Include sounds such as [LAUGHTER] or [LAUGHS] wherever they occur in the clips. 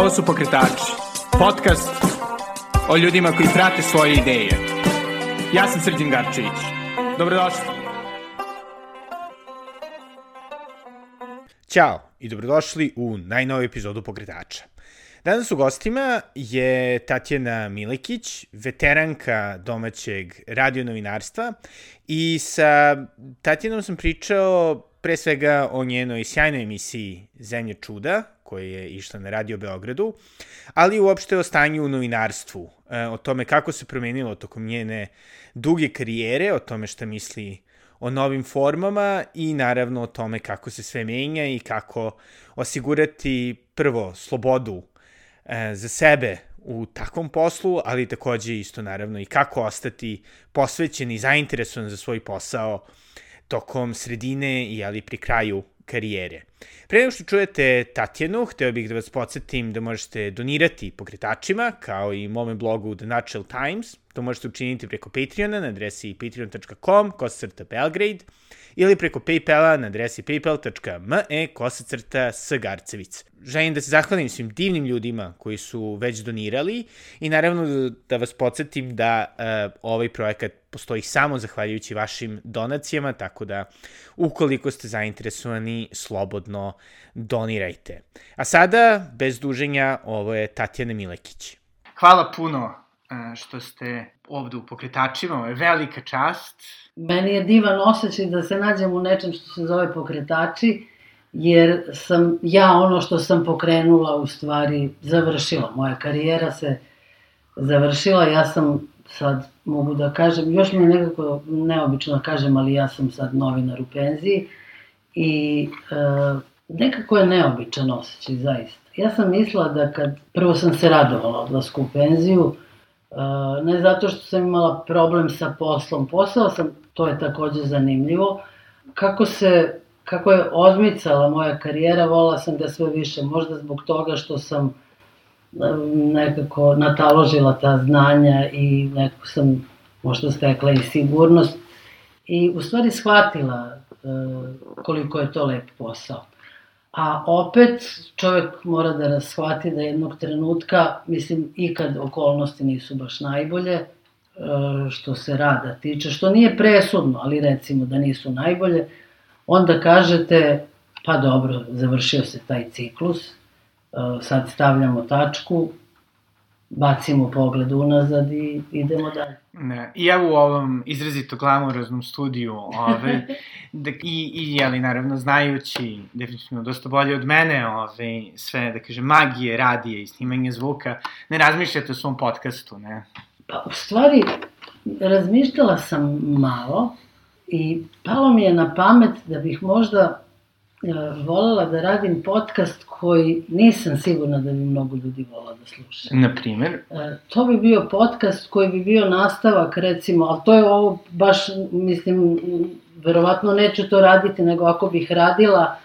Ovo su Pokretači, podcast o ljudima koji prate svoje ideje. Ja sam Srđan Garčević. Dobrodošli. Ćao i dobrodošli u najnoviju epizodu Pokretača. Danas u gostima je Tatjana Milekić, veteranka domaćeg radionovinarstva i sa Tatjanom sam pričao pre svega o njenoj sjajnoj emisiji Zemlje čuda, koja je išla na Radio Beogradu, ali uopšte o stanju u novinarstvu, e, o tome kako se promenilo tokom njene duge karijere, o tome šta misli o novim formama i naravno o tome kako se sve menja i kako osigurati prvo slobodu e, za sebe u takvom poslu, ali takođe isto naravno i kako ostati posvećen i zainteresovan za svoj posao tokom sredine i ali pri kraju karijere. Pre nego što čujete Tatjanu, hteo bih da vas podsjetim da možete donirati pokretačima, kao i mome blogu The Natural Times. To možete učiniti preko Patreona na adresi patreon.com, kosacrta Belgrade, ili preko Paypala na adresi paypal.me kosacrta Sgarcevic. Želim da se zahvalim svim divnim ljudima koji su već donirali i naravno da vas podsjetim da uh, ovaj projekat postoji samo zahvaljujući vašim donacijama, tako da ukoliko ste zainteresovani, slobodno donirajte. A sada, bez duženja, ovo je Tatjana Milekić. Hvala puno što ste ovde u pokretačima, ovo je velika čast. Meni je divan osjećaj da se nađem u nečem što se zove pokretači, jer sam ja ono što sam pokrenula u stvari završila. Moja karijera se završila, ja sam sad mogu da kažem, još mi je nekako neobično da kažem, ali ja sam sad novinar u penziji i e, nekako je neobičan osjećaj, zaista. Ja sam mislila da kad, prvo sam se radovala odlasku u penziju, ne zato što sam imala problem sa poslom, posao sam, to je takođe zanimljivo, kako se, kako je odmicala moja karijera, volala sam da sve više, možda zbog toga što sam nekako nataložila ta znanja i nekako sam možda stekla i sigurnost. I u stvari shvatila e, koliko je to lep posao. A opet čovek mora da rashvati da jednog trenutka, mislim i kad okolnosti nisu baš najbolje, e, što se rada tiče, što nije presudno, ali recimo da nisu najbolje, onda kažete, pa dobro, završio se taj ciklus, Uh, sad stavljamo tačku, bacimo pogled unazad i idemo dalje. Ne, i ja u ovom izrazito glamuroznom studiju, ove, [LAUGHS] da, i, i jeli, naravno, znajući definitivno dosta bolje od mene, ove, sve, da kažem, magije, radije i snimanje zvuka, ne razmišljate o svom podcastu, ne? Pa, u stvari, razmišljala sam malo i palo mi je na pamet da bih možda volela da radim podcast koji nisam sigurna da bi mnogo ljudi volao da sluša. Na primjer? E, to bi bio podcast koji bi bio nastavak, recimo, ali to je ovo baš, mislim, verovatno neću to raditi, nego ako bih radila,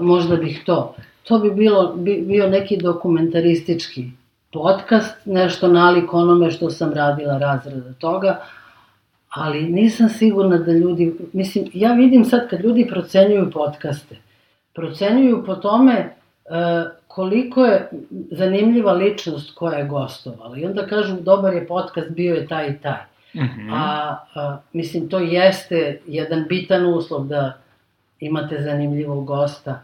možda bih to. To bi bilo, bi, bio neki dokumentaristički podcast, nešto nalik onome što sam radila razreda toga, ali nisam sigurna da ljudi, mislim, ja vidim sad kad ljudi procenjuju podcaste, procenjuju po tome e, koliko je zanimljiva ličnost koja je gostovala. I onda kažu, dobar je podcast, bio je taj i taj. Mm -hmm. a, a, mislim, to jeste jedan bitan uslov da imate zanimljivog gosta,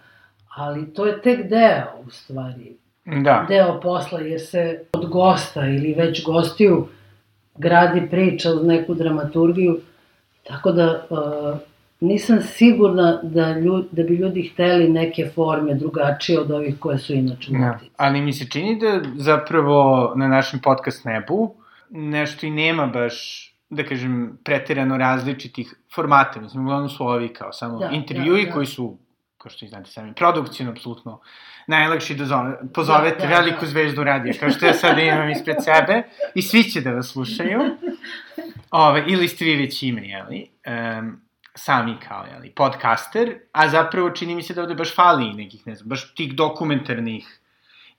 ali to je tek deo, u stvari. Da. Deo posla, jer se od gosta ili već gostiju gradi priča uz neku dramaturgiju, tako da uh, nisam sigurna da, ljud, da bi ljudi hteli neke forme drugačije od ovih koje su inače ja. Ali mi se čini da zapravo na našem podcast nebu nešto i nema baš da kažem, pretirano različitih formata. Mislim, uglavnom su ovi kao samo da, intervjui da, da. koji su, kao što znate sami, produkcijno, apsolutno najlakši da zove, pozovete da, da, veliku da. zvezdu radija, kao što ja sad imam ispred sebe, i svi će da vas slušaju. [LAUGHS] Ove, ili ste vi već ime, jeli? Um, sami kao, jeli, podcaster, a zapravo čini mi se da ovde baš fali nekih, ne znam, baš tih dokumentarnih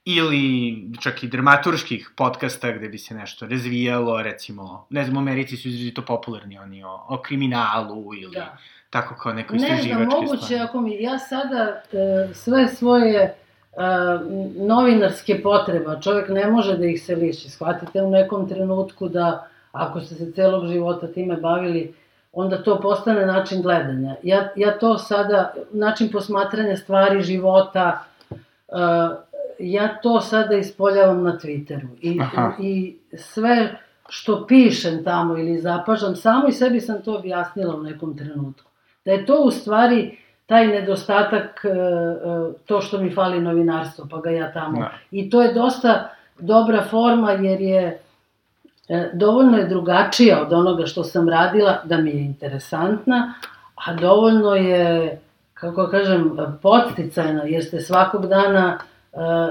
ili čak i dramaturških podcasta gde bi se nešto razvijalo, recimo, ne znam, u Americi su izrazito popularni oni o, o kriminalu ili da. tako kao neko istraživačke stvari. Ne znam, moguće, stvari. ako mi, ja sada e, sve svoje novinarske potreba, čovjek ne može da ih se liši. Shvatite u nekom trenutku da ako ste se celog života time bavili, onda to postane način gledanja. Ja, ja to sada, način posmatranja stvari, života, uh, ja to sada ispoljavam na Twitteru. I, Aha. i sve što pišem tamo ili zapažam, samo i sebi sam to objasnila u nekom trenutku. Da je to u stvari taj nedostatak, e, to što mi fali novinarstvo, pa ga ja tamo. Da. I to je dosta dobra forma jer je dovoljno je drugačija od onoga što sam radila da mi je interesantna, a dovoljno je, kako kažem, podsticajna, jer ste svakog dana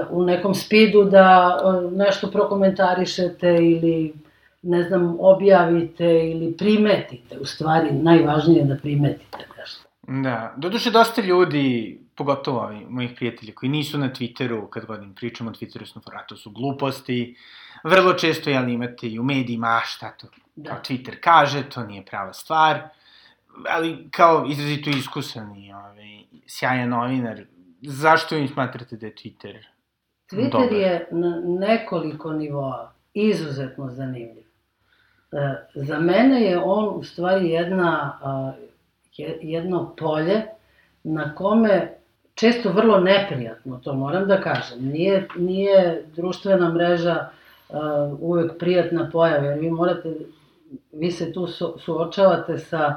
u nekom spidu da nešto prokomentarišete ili ne znam, objavite ili primetite, u stvari najvažnije je da primetite nešto. Da, doduše dosta ljudi, pogotovo ovi mojih prijatelja koji nisu na Twitteru, kad god im pričamo o Twitteru, su to su gluposti, vrlo često, jel, imate i u medijima, a šta to, da. kao Twitter kaže, to nije prava stvar, ali kao izrazito iskusan i ovaj, sjajan novinar, zašto vi smatrate da je Twitter Twitter dobar? je na nekoliko nivoa izuzetno zanimljiv. E, za mene je on u stvari jedna jedno polje na kome često vrlo neprijatno, to moram da kažem. Nije, nije društvena mreža uh, uvek prijatna pojava, jer vi morate, vi se tu su, suočavate sa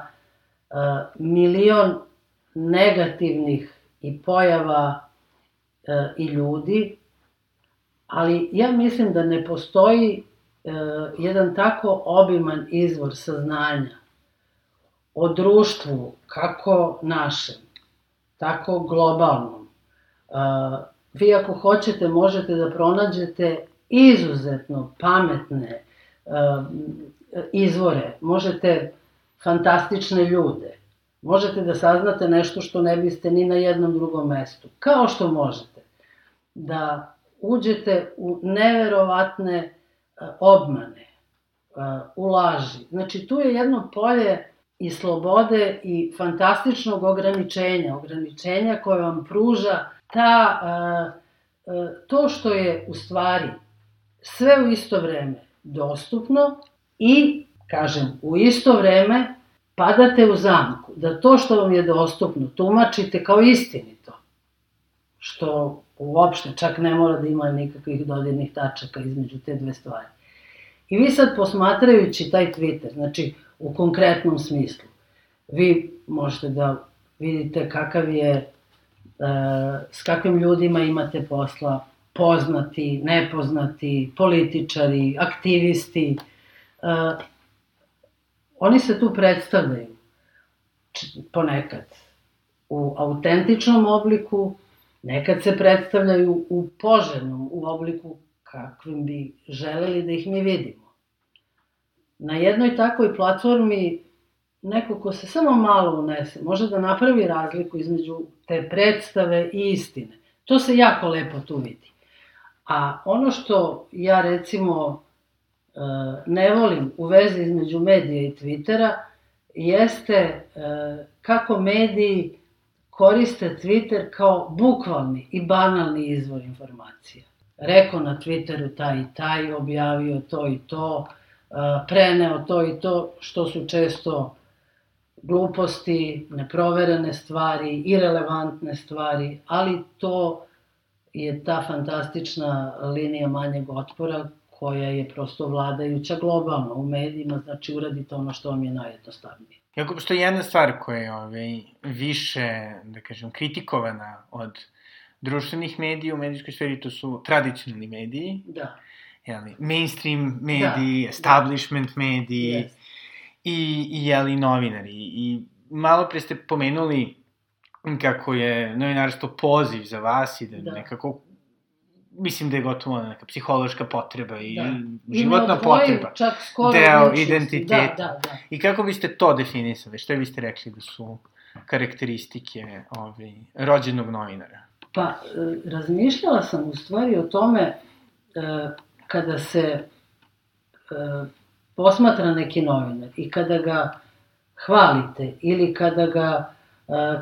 uh, milion negativnih i pojava uh, i ljudi, ali ja mislim da ne postoji uh, jedan tako obiman izvor saznanja o društvu, kako našem, tako globalnom. Vi ako hoćete, možete da pronađete izuzetno pametne izvore, možete fantastične ljude, možete da saznate nešto što ne biste ni na jednom drugom mestu, kao što možete da uđete u neverovatne obmane, u laži. Znači, tu je jedno polje i slobode i fantastičnog ograničenja, ograničenja koje vam pruža ta, to što je u stvari sve u isto vreme dostupno i, kažem, u isto vreme padate u zamku, da to što vam je dostupno tumačite kao istinito, što uopšte čak ne mora da ima nikakvih dodirnih tačaka između te dve stvari. I vi sad posmatrajući taj Twitter, znači u konkretnom smislu. Vi možete da vidite kakav je, e, s kakvim ljudima imate posla, poznati, nepoznati, političari, aktivisti. E, oni se tu predstavljaju ponekad u autentičnom obliku, nekad se predstavljaju u poželjnom, u obliku kakvim bi želeli da ih mi vidimo na jednoj takvoj platformi neko ko se samo malo unese može da napravi razliku između te predstave i istine. To se jako lepo tu vidi. A ono što ja recimo e, ne volim u vezi između medija i Twittera jeste e, kako mediji koriste Twitter kao bukvalni i banalni izvor informacija. Rekao na Twitteru taj i taj, objavio to i to, preneo to i to, što su često gluposti, neproverene stvari, irelevantne stvari, ali to je ta fantastična linija manjeg otpora koja je prosto vladajuća globalno u medijima, znači uradite ono što vam je najjednostavnije. Jako, što je jedna stvar koja je ovaj, više, da kažem, kritikovana od društvenih medija u medijskoj sferi, to su tradicionalni mediji. Da jeli, mainstream mediji, da, establishment da. mediji yes. i, i jeli, novinari. I malo pre ste pomenuli kako je novinarstvo poziv za vas i da, da. nekako mislim da je gotovo neka psihološka potreba i da. životna potreba. Čak skoro deo identiteta. Da, da, da. I kako biste to definisali? Što biste rekli da su karakteristike ovaj, rođenog novinara? Pa, e, razmišljala sam u stvari o tome e, kada se e, posmatra neki novinar i kada ga hvalite ili kada ga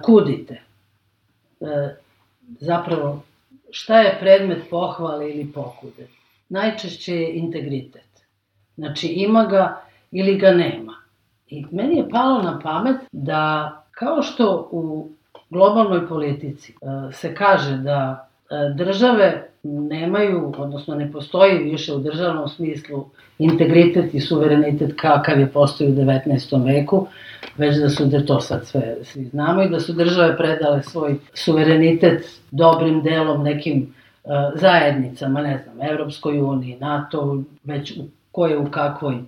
kudite, e, zapravo šta je predmet pohvale ili pokude? Najčešće je integritet. Znači ima ga ili ga nema. I meni je palo na pamet da kao što u globalnoj politici e, se kaže da e, države nemaju, odnosno ne postoji više u državnom smislu integritet i suverenitet kakav je postoji u 19. veku, već da su, da to sad sve svi znamo i da su države predale svoj suverenitet dobrim delom nekim uh, zajednicama, ne znam, Evropskoj uniji, NATO, već u koje u kakvoj uh,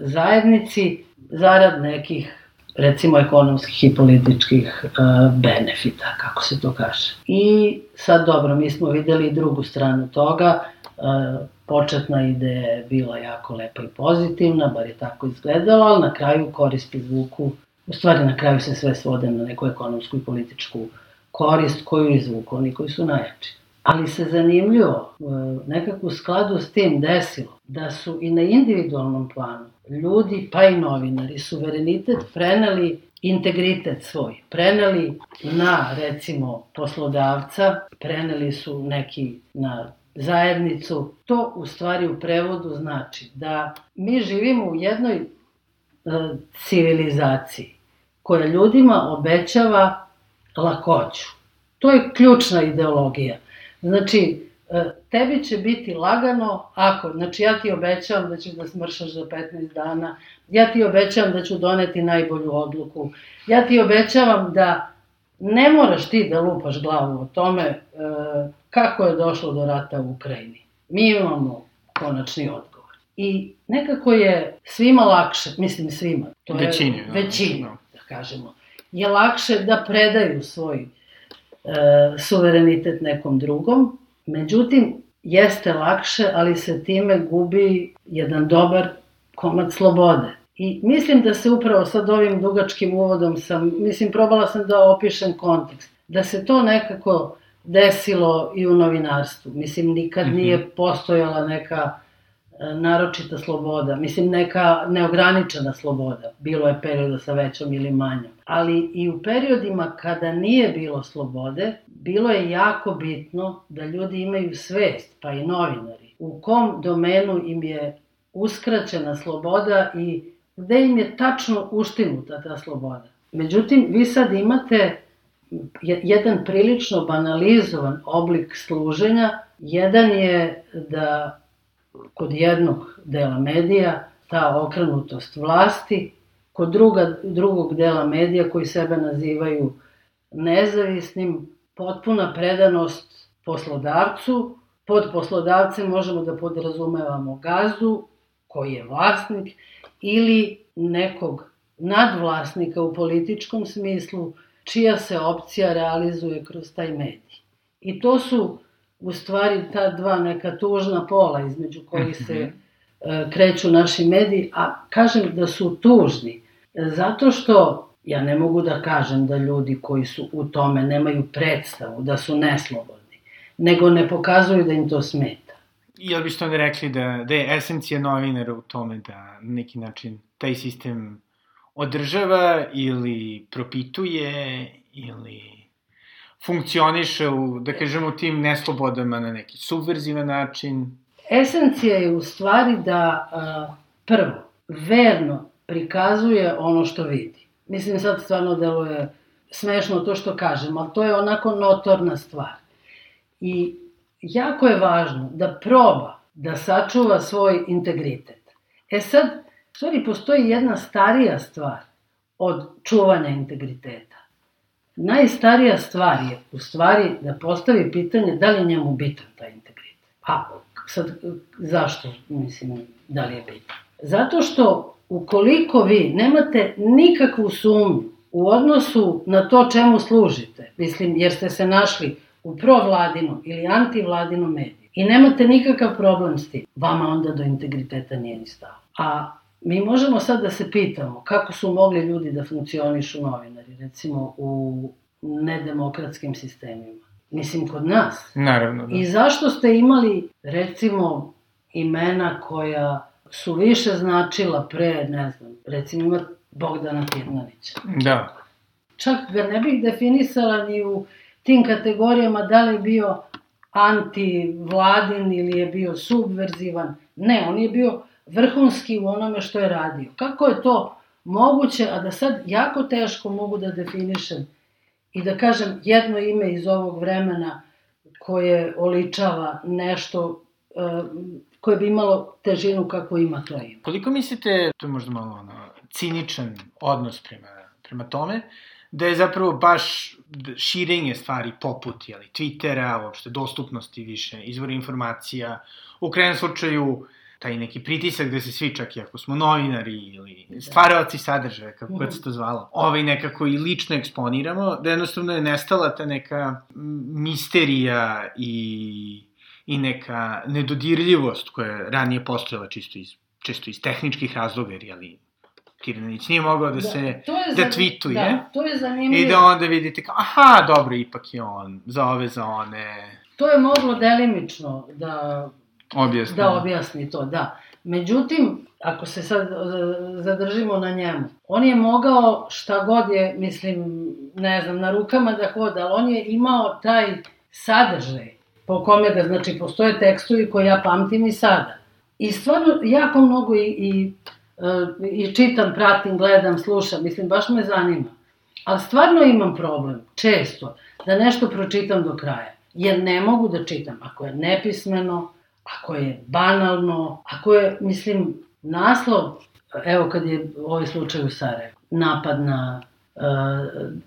zajednici, zarad nekih recimo ekonomskih i političkih uh, benefita, kako se to kaže. I sad dobro, mi smo videli i drugu stranu toga, uh, početna ideja je bila jako lepa i pozitivna, bar je tako izgledalo, ali na kraju koristi zvuku, u stvari na kraju se sve svode na neku ekonomsku i političku korist koju izvuku oni koji su najjači. Ali se zanimljivo, nekako u skladu s tim desilo da su i na individualnom planu ljudi, pa i novinari, suverenitet preneli integritet svoj, preneli na, recimo, poslodavca, preneli su neki na zajednicu. To u stvari u prevodu znači da mi živimo u jednoj e, civilizaciji koja ljudima obećava lakoću. To je ključna ideologija. Znači, E, tebi će biti lagano ako, znači ja ti obećavam da ćeš da smršaš za 15 dana, ja ti obećavam da ću doneti najbolju odluku, ja ti obećavam da ne moraš ti da lupaš glavu o tome e, kako je došlo do rata u Ukrajini. Mi imamo konačni odgovor. I nekako je svima lakše, mislim svima, to je većini, da, većini, da. da kažemo, je lakše da predaju svoj suverenitet nekom drugom, Međutim, jeste lakše, ali se time gubi jedan dobar komad slobode. I mislim da se upravo sad ovim dugačkim uvodom sam, mislim, probala sam da opišem kontekst, da se to nekako desilo i u novinarstvu. Mislim, nikad mm -hmm. nije postojala neka e, naročita sloboda, mislim neka neograničena sloboda. Bilo je perioda sa većom ili manjom. Ali i u periodima kada nije bilo slobode, bilo je jako bitno da ljudi imaju svest, pa i novinari, u kom domenu im je uskraćena sloboda i gde im je tačno uštinuta ta sloboda. Međutim, vi sad imate jedan prilično banalizovan oblik služenja. Jedan je da kod jednog dela medija ta okrenutost vlasti, kod druga, drugog dela medija koji sebe nazivaju nezavisnim, potpuna predanost poslodavcu. Pod poslodavcem možemo da podrazumevamo gazdu, koji je vlasnik, ili nekog nadvlasnika u političkom smislu, čija se opcija realizuje kroz taj medij. I to su u stvari ta dva neka tužna pola između kojih se mhm. e, kreću naši mediji, a kažem da su tužni, zato što Ja ne mogu da kažem da ljudi koji su u tome nemaju predstavu, da su neslobodni, nego ne pokazuju da im to smeta. Jel biste onda rekli da, da je esencija novinara u tome da na neki način taj sistem održava ili propituje ili funkcioniše u, da kažemo, tim neslobodama na neki subverzivan način? Esencija je u stvari da a, prvo, verno prikazuje ono što vidi. Mislim, sad stvarno deluje smešno to što kažem, ali to je onako notorna stvar. I jako je važno da proba da sačuva svoj integritet. E sad, stvari, postoji jedna starija stvar od čuvanja integriteta. Najstarija stvar je, u stvari, da postavi pitanje da li je njemu bitan taj integritet. A sad, zašto, mislim, da li je bitan? Zato što ukoliko vi nemate nikakvu sumnju u odnosu na to čemu služite, mislim, jer ste se našli u provladinom ili antivladinom mediju i nemate nikakav problem s tim, vama onda do integriteta nije ni stalo. A mi možemo sad da se pitamo kako su mogli ljudi da funkcionišu novinari, recimo u nedemokratskim sistemima. Mislim, kod nas. Naravno, da. I zašto ste imali, recimo, imena koja su više značila pre, ne znam, recimo ima Bogdana Tirnovića. Da. Čak ga ne bih definisala ni u tim kategorijama da li je bio antivladin ili je bio subverzivan. Ne, on je bio vrhunski u onome što je radio. Kako je to moguće, a da sad jako teško mogu da definišem i da kažem jedno ime iz ovog vremena koje oličava nešto uh, koje bi imalo težinu kako ima to ime. Koliko mislite, to je možda malo ono, ciničan odnos prema, prema tome, da je zapravo baš širenje stvari poput jeli, Twittera, uopšte dostupnosti više, izvora informacija, u krenem slučaju taj neki pritisak gde se svi, čak i ako smo novinari ili da. stvaravaci sadržaja, kako god se to zvalo, ovaj nekako i lično eksponiramo, da jednostavno je nestala ta neka misterija i, i neka nedodirljivost koja je ranije postojala čisto iz, često iz tehničkih razloga, jer jeli, Kirnanić nije mogao da, da se, da tweetuje. Da, to je zanimljivo. I da onda vidite kao, aha, dobro, ipak je on, za ove, za one. To je moglo delimično da objasni. Da objasni to, da. Međutim, ako se sad e, zadržimo na njemu, on je mogao šta god je, mislim, ne znam, na rukama da hoda, ali on je imao taj sadržaj po kome ga, znači, postoje tekstovi koje ja pamtim i sada. I stvarno, jako mnogo i, i, e, i čitam, pratim, gledam, slušam, mislim, baš me zanima. Ali stvarno imam problem, često, da nešto pročitam do kraja. Jer ne mogu da čitam. Ako je nepismeno, ako je banalno, ako je, mislim, naslov, evo kad je ovaj slučaj u Sarajevu, napad na uh,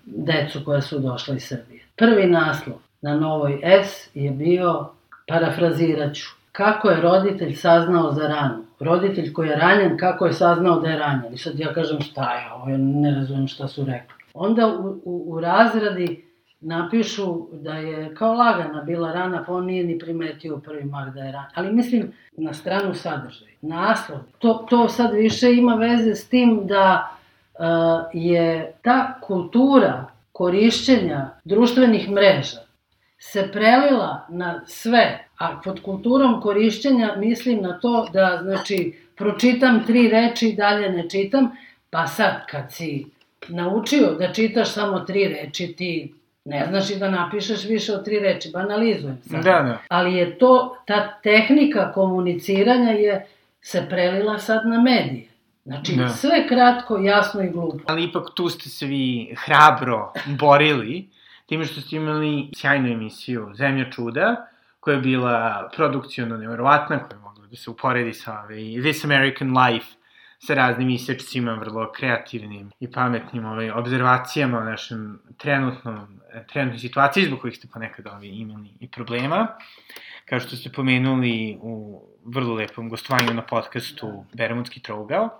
decu koja su došla iz Srbije. Prvi naslov na Novoj S je bio, parafraziraću, kako je roditelj saznao za ranu. Roditelj koji je ranjen, kako je saznao da je ranjen. I sad ja kažem šta je ovo, ne razumijem šta su rekli. Onda u, u, u razradi napišu da je kao lagana bila rana, pa on nije ni primetio prvi mah da je rana. Ali mislim na stranu sadržaj, naslov. To, to sad više ima veze s tim da uh, je ta kultura korišćenja društvenih mreža se prelila na sve, a pod kulturom korišćenja mislim na to da, znači, pročitam tri reči i dalje ne čitam, pa sad kad si naučio da čitaš samo tri reči, ti Ne znaš i da napišeš više od tri reči, banalizujem sad. Da, da. Ali je to, ta tehnika komuniciranja je se prelila sad na medije. Znači, da. sve kratko, jasno i glupo. Ali ipak tu ste se vi hrabro borili, time što ste imali sjajnu emisiju Zemlja čuda, koja je bila produkcijno nevjerovatna, koja je mogla da se uporedi sa This American Life, sa raznim isečcima, vrlo kreativnim i pametnim ovaj, observacijama o našem trenutnom, trenutnoj situaciji, zbog kojih ste ponekad ovaj, imali i problema. Kao što ste pomenuli u vrlo lepom gostovanju na podcastu Bermudski trougao.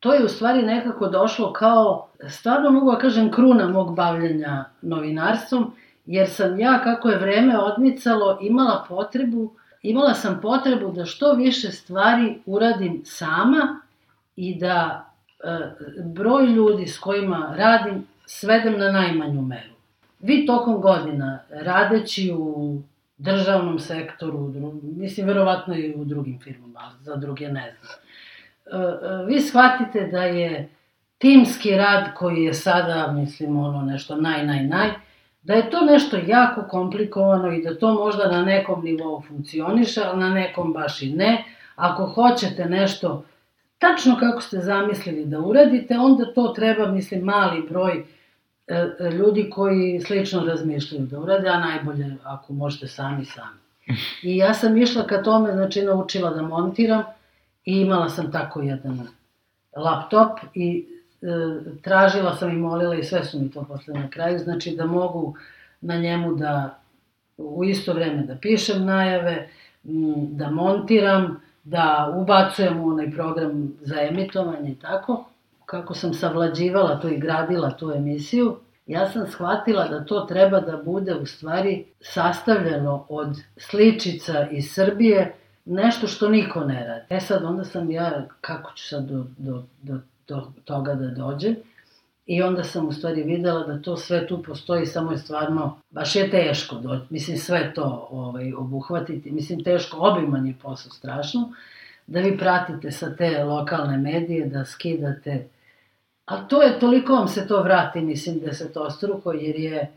To je u stvari nekako došlo kao, stvarno mogu da kažem, kruna mog bavljenja novinarstvom, jer sam ja, kako je vreme odmicalo, imala potrebu, imala sam potrebu da što više stvari uradim sama, i da e, broj ljudi s kojima radim svedem na najmanju meru. Vi tokom godina, radeći u državnom sektoru, mislim, verovatno i u drugim firmama, za druge ne znam, e, e, vi shvatite da je timski rad koji je sada, mislim, ono nešto naj, naj, naj, da je to nešto jako komplikovano i da to možda na nekom nivou funkcioniše, ali na nekom baš i ne. Ako hoćete nešto tačno kako ste zamislili da uradite, onda to treba, mislim, mali broj e, e, ljudi koji slično razmišljaju da urade, a najbolje ako možete sami sami. I ja sam išla ka tome, znači naučila da montiram i imala sam tako jedan laptop i e, tražila sam i molila i sve su mi to posle na kraju, znači da mogu na njemu da u isto vreme da pišem najave, da montiram, da ubacujem u onaj program za emitovanje i tako, kako sam savlađivala to i gradila tu emisiju, ja sam shvatila da to treba da bude u stvari sastavljeno od sličica iz Srbije, nešto što niko ne radi. E sad, onda sam ja, kako ću sad do, do, do, do toga da dođem, I onda sam u stvari videla da to sve tu postoji, samo je stvarno, baš je teško, do, mislim sve to ovaj, obuhvatiti, mislim teško, obiman je posao strašno, da vi pratite sa te lokalne medije, da skidate, a to je, toliko vam se to vrati, mislim, da se to struko, jer je,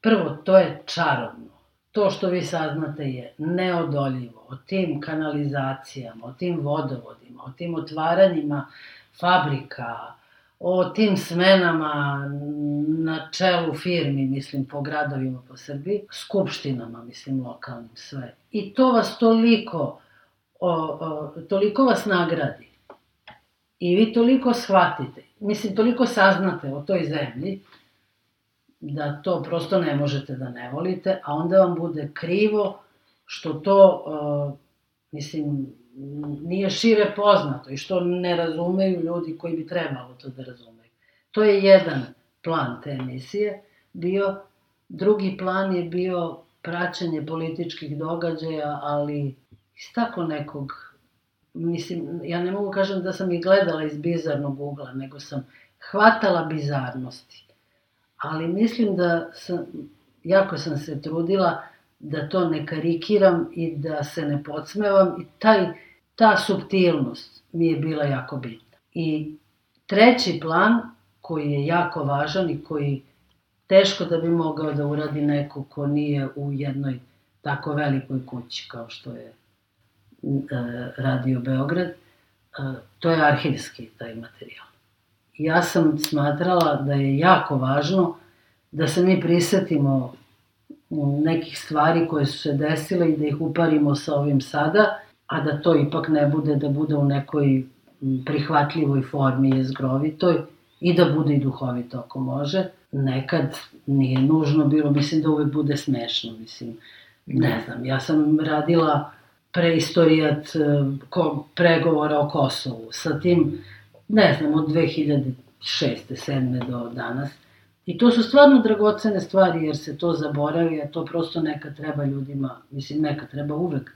prvo, to je čarobno, to što vi saznate je neodoljivo. O tim kanalizacijama, o tim vodovodima, o tim otvaranjima fabrika, o tim smenama na čelu firmi, mislim, po gradovima po Srbiji, skupštinama, mislim, lokalnim, sve. I to vas toliko, o, o, toliko vas nagradi. I vi toliko shvatite, mislim, toliko saznate o toj zemlji, da to prosto ne možete da ne volite, a onda vam bude krivo što to, uh, mislim, nije šire poznato i što ne razumeju ljudi koji bi trebalo to da razumeju. To je jedan plan te emisije bio. Drugi plan je bio praćanje političkih događaja, ali iz tako nekog, mislim, ja ne mogu kažem da sam ih gledala iz bizarnog ugla, nego sam hvatala bizarnosti ali mislim da sam, jako sam se trudila da to ne karikiram i da se ne podsmevam i taj, ta subtilnost mi je bila jako bitna. I treći plan koji je jako važan i koji teško da bi mogao da uradi neko ko nije u jednoj tako velikoj kući kao što je e, Radio Beograd, e, to je arhivski taj materijal ja sam smatrala da je jako važno da se mi prisetimo nekih stvari koje su se desile i da ih uparimo sa ovim sada, a da to ipak ne bude da bude u nekoj prihvatljivoj formi jezgrovitoj i da bude i duhovito ako može. Nekad nije nužno bilo, mislim da uvek bude smešno, mislim. Ne znam, ja sam radila preistorijat eh, pregovora o Kosovu sa tim ne znam, od 2006. 7. do danas. I to su stvarno dragocene stvari, jer se to zaboravi, a to prosto nekad treba ljudima, mislim, nekad treba uvek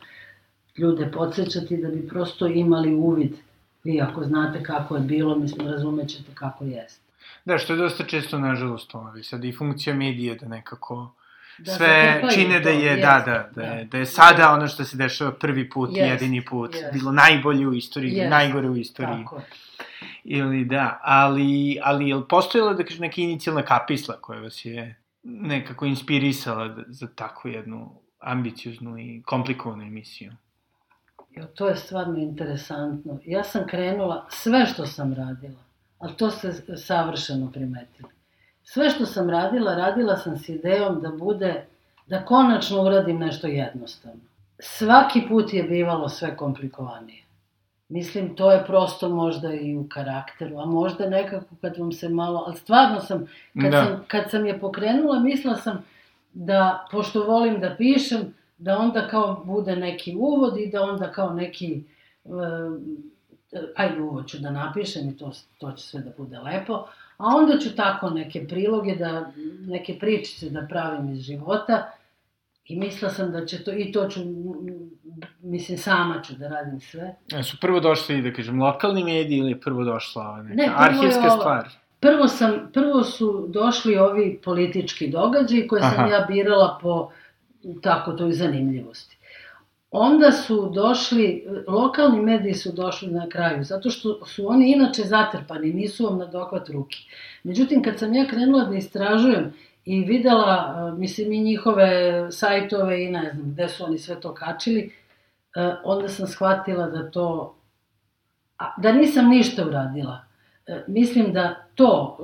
ljude podsjećati da bi prosto imali uvid. Vi ako znate kako je bilo, mislim, razumećete kako jeste. Da, što je dosta često, nažalost, ono, sad i funkcija medije da nekako da sve čine da je, jest, da, da, da, je, da je sada ono što se dešava prvi put, jest, jedini put, jest. bilo najbolje u istoriji, jest, najgore u istoriji. Tako. Ili da, ali, ali je li postojala da kaže neka inicijalna kapisla koja vas je nekako inspirisala za takvu jednu ambicioznu i komplikovanu emisiju? Jo, to je stvarno interesantno. Ja sam krenula, sve što sam radila, ali to ste savršeno primetili. Sve što sam radila, radila sam s idejom da bude, da konačno uradim nešto jednostavno. Svaki put je bivalo sve komplikovanije. Mislim, to je prosto možda i u karakteru, a možda nekako kad vam se malo, ali stvarno sam, kad, da. sam, kad sam je pokrenula, mislila sam da, pošto volim da pišem, da onda kao bude neki uvod i da onda kao neki, uh, ajde uvod ću da napišem i to, to će sve da bude lepo, a onda ću tako neke priloge, da, neke pričice da pravim iz života, I mislila sam da će to, i to ću, mislim, sama ću da radim sve. E, su prvo došli, da kažem, lokalni mediji ili prvo došla neka ne, arhivska ovo, stvar? Prvo, sam, prvo su došli ovi politički događaji koje Aha. sam ja birala po tako toj zanimljivosti. Onda su došli, lokalni mediji su došli na kraju, zato što su oni inače zatrpani, nisu vam na dokvat ruke. Međutim, kad sam ja krenula da istražujem i videla, mislim, i njihove sajtove i ne znam gde su oni sve to kačili, onda sam shvatila da to, da nisam ništa uradila. Mislim da to,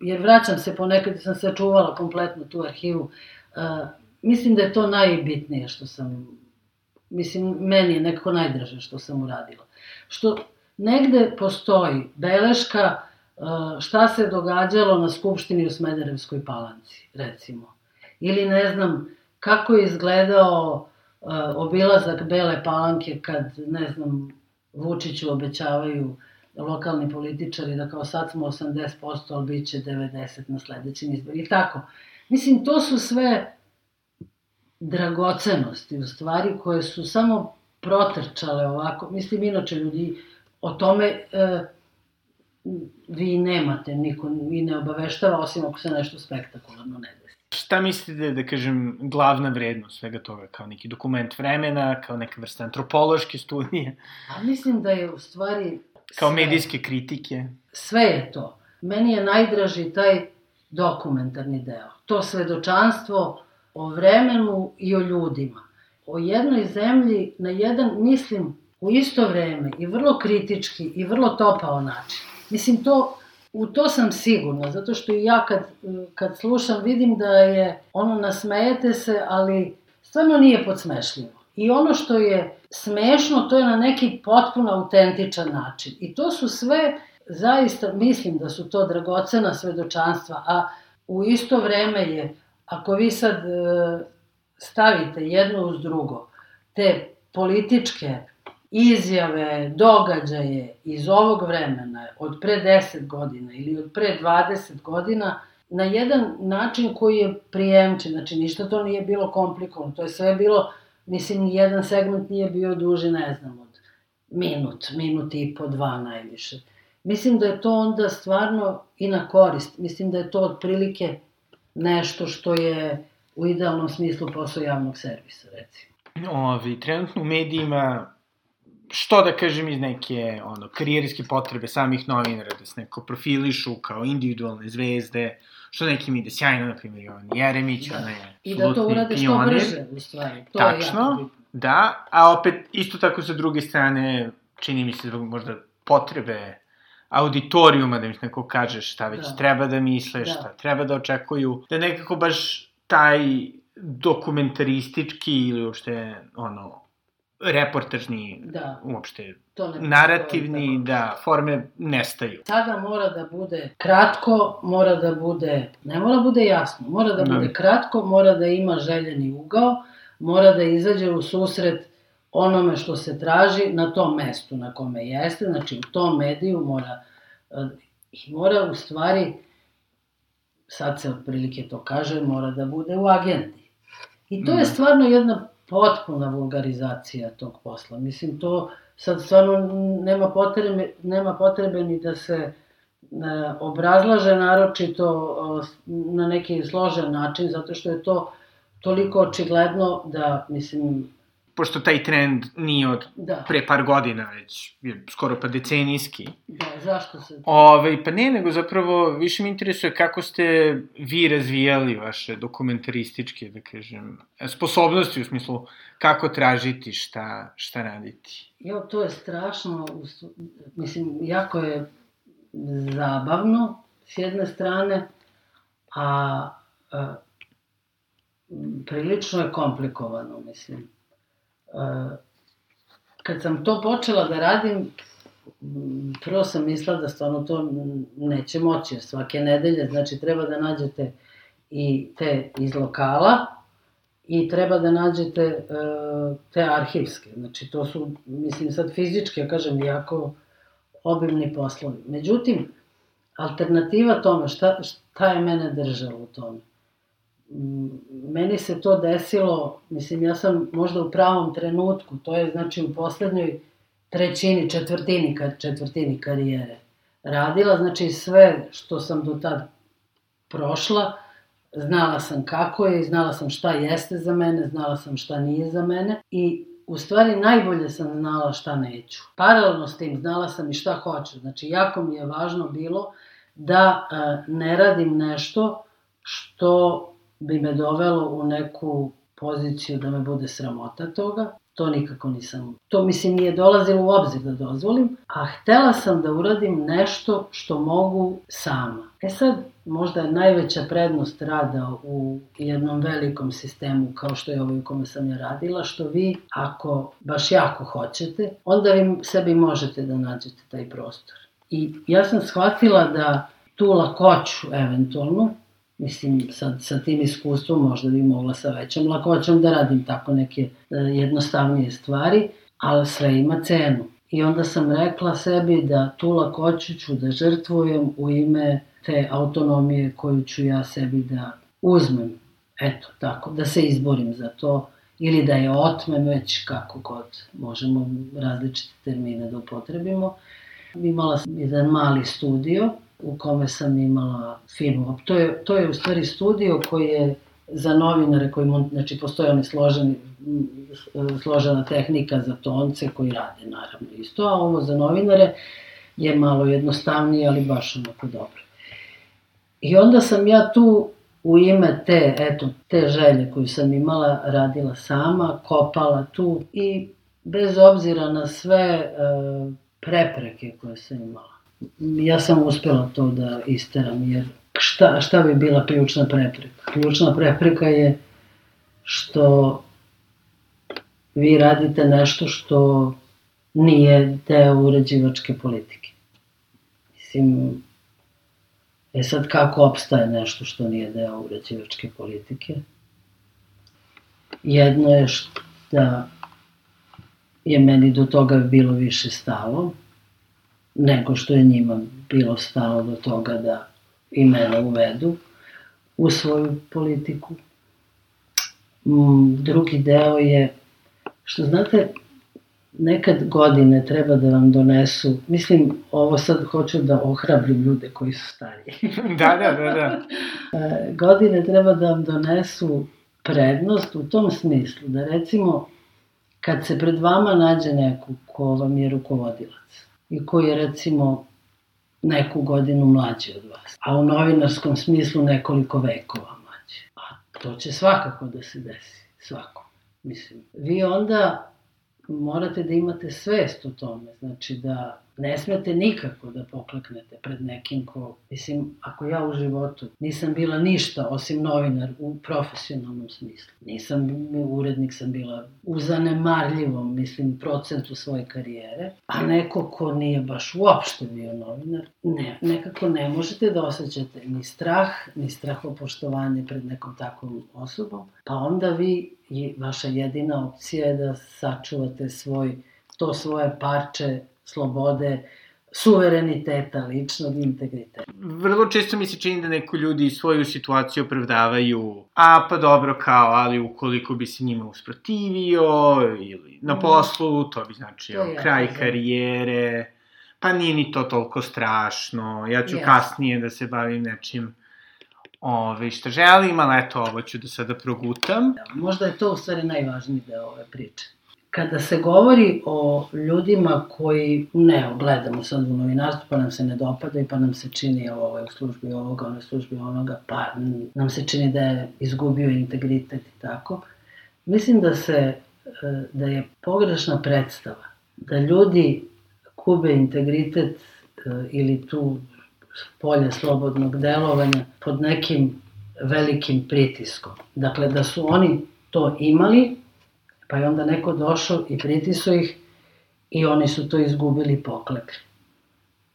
jer vraćam se ponekad, sam sačuvala kompletno tu arhivu, mislim da je to najbitnije što sam, mislim, meni je nekako najdraže što sam uradila. Što negde postoji beleška, Uh, šta se događalo na Skupštini u Smederevskoj palanci, recimo. Ili ne znam, kako je izgledao uh, obilazak Bele palanke kad, ne znam, Vučiću obećavaju lokalni političari da kao sad smo 80%, ali bit će 90% na sledećem izboru. I tako. Mislim, to su sve dragocenosti, u stvari, koje su samo protrčale ovako. Mislim, inače ljudi o tome... Uh, vi nemate, niko vi ne obaveštava, osim ako se nešto spektakularno ne desi. Šta mislite da, kažem, glavna vrednost svega toga, kao neki dokument vremena, kao neka vrsta antropološke studije? A mislim da je u stvari... Kao sve, medijske kritike? Sve je to. Meni je najdraži taj dokumentarni deo. To svedočanstvo o vremenu i o ljudima. O jednoj zemlji na jedan, mislim, u isto vreme i vrlo kritički i vrlo topao način. Mislim, to, u to sam sigurna, zato što i ja kad, kad slušam vidim da je ono nasmejete se, ali stvarno nije podsmešljivo. I ono što je smešno, to je na neki potpuno autentičan način. I to su sve, zaista, mislim da su to dragocena svedočanstva, a u isto vreme je, ako vi sad e, stavite jedno uz drugo, te političke izjave, događaje iz ovog vremena, od pre 10 godina ili od pre 20 godina, na jedan način koji je prijemčen, znači ništa to nije bilo komplikovano, to je sve bilo, mislim, jedan segment nije bio duži, ne znam, od minut, minut i po dva najviše. Mislim da je to onda stvarno i na korist, mislim da je to otprilike nešto što je u idealnom smislu posao javnog servisa, recimo. Ovi, trenutno u medijima što da kažem iz neke ono, karijerske potrebe samih novinara, da se neko profilišu kao individualne zvezde, što nekim ide sjajno, na primjer, Jovan Jeremić, da. ona je I da to urade što brže, u stvari. To Tačno, je jako da, a opet, isto tako sa druge strane, čini mi se zbog možda potrebe auditorijuma, da im neko kaže šta već da. treba da misle, da. šta treba da očekuju, da nekako baš taj dokumentaristički ili uopšte ono reportažni, da. uopšte to ne narativni, da, da, forme nestaju. Tada mora da bude kratko, mora da bude, ne mora da bude jasno, mora da bude kratko, mora da ima željeni ugao, mora da izađe u susret onome što se traži na tom mestu na kome jeste, znači u tom mediju mora, eh, i mora u stvari, sad se otprilike to kaže, mora da bude u agendi. I to je mhm. stvarno jedna potpuna vulgarizacija tog posla. Mislim, to sad stvarno nema potrebe, nema potrebe ni da se e, obrazlaže naročito na neki složen način, zato što je to toliko očigledno da, mislim, pošto taj trend nije od da. pre par godina, već je skoro pa decenijski. Da, zašto se... Ove, pa ne, nego zapravo više mi interesuje kako ste vi razvijali vaše dokumentarističke, da kažem, sposobnosti u smislu kako tražiti, šta, šta raditi. Jo, to je strašno, mislim, jako je zabavno, s jedne strane, a, a prilično je komplikovano, mislim kad sam to počela da radim, prvo sam mislila da stvarno to neće moći, svake nedelje, znači treba da nađete i te iz lokala i treba da nađete uh, te arhivske. Znači to su, mislim sad fizički, ja kažem, jako obimni poslovi. Međutim, alternativa tome, šta, šta je mene držalo u tome? Meni se to desilo, mislim, ja sam možda u pravom trenutku, to je znači u poslednjoj trećini, četvrtini, četvrtini karijere radila, znači sve što sam do tad prošla, znala sam kako je, znala sam šta jeste za mene, znala sam šta nije za mene i u stvari najbolje sam znala šta neću. Paralelno s tim znala sam i šta hoću. Znači, jako mi je važno bilo da e, ne radim nešto što bi me dovelo u neku poziciju da me bude sramota toga. To nikako nisam, to mislim nije dolazilo u obzir da dozvolim, a htela sam da uradim nešto što mogu sama. E sad, možda je najveća prednost rada u jednom velikom sistemu kao što je ovaj u kome sam ja radila, što vi, ako baš jako hoćete, onda vi sebi možete da nađete taj prostor. I ja sam shvatila da tu lakoću eventualno Mislim, sad, sa tim iskustvom možda bi mogla sa većom lakoćom da radim tako neke e, jednostavnije stvari, ali sve ima cenu. I onda sam rekla sebi da tu lakoću ću da žrtvujem u ime te autonomije koju ću ja sebi da uzmem. Eto, tako, da se izborim za to ili da je otmem već kako god možemo različite termine da upotrebimo. Imala sam jedan mali studio u kome sam imala firmu. To je, to je u stvari studio koji je za novinare koji, znači postoje oni složeni, složena tehnika za tonce koji rade naravno isto, a ovo za novinare je malo jednostavnije, ali baš onako dobro. I onda sam ja tu u ime te, eto, te želje koju sam imala, radila sama, kopala tu i bez obzira na sve e, prepreke koje sam imala. Ja sam uspela to da isteram, jer šta, šta bi bila ključna prepreka? Ključna prepreka je što vi radite nešto što nije deo uređivačke politike. Mislim, e sad kako opstaje nešto što nije deo uređivačke politike? Jedno je da je meni do toga bilo više stalo, nego što je njima bilo stalo do toga da i mene uvedu u svoju politiku. Mm, drugi deo je, što znate, nekad godine treba da vam donesu, mislim, ovo sad hoću da ohrabrim ljude koji su stariji. [LAUGHS] da, da, da, da. E, godine treba da vam donesu prednost u tom smislu, da recimo, kad se pred vama nađe neko ko vam je rukovodilac i koji je recimo neku godinu mlađi od vas, a u novinarskom smislu nekoliko vekova mlađi. A to će svakako da se desi, svako. Mislim, vi onda morate da imate svest o tome, znači da ne smete nikako da pokleknete pred nekim ko, mislim, ako ja u životu nisam bila ništa osim novinar u profesionalnom smislu, nisam urednik, sam bila u zanemarljivom, mislim, procentu svoje karijere, a neko ko nije baš uopšte bio novinar, ne, nekako ne možete da osjećate ni strah, ni strahopoštovanje pred nekom takvom osobom, pa onda vi i vaša jedina opcija je da sačuvate svoj, to svoje parče slobode, suvereniteta, ličnog integriteta. Vrlo često mi se čini da neko ljudi svoju situaciju opravdavaju, a pa dobro kao, ali ukoliko bi se njima usprotivio ili na mhm. poslu, to bi značio to kraj ja, karijere, pa nije ni to toliko strašno, ja ću yes. kasnije da se bavim nečim ove, što želim, ali eto, ovo ću da sada progutam. Da, možda je to u stvari najvažniji deo ove priče. Kada se govori o ljudima koji, ne, gledamo sad u novinarstvu, pa nam se ne dopada i pa nam se čini ovo je u službi ovoga, ono službi onoga, pa nam se čini da je izgubio integritet i tako. Mislim da se, e, da je pogrešna predstava da ljudi kube integritet e, ili tu polje slobodnog delovanja pod nekim velikim pritiskom. Dakle, da su oni to imali, pa je onda neko došao i pritiso ih i oni su to izgubili i poklekli.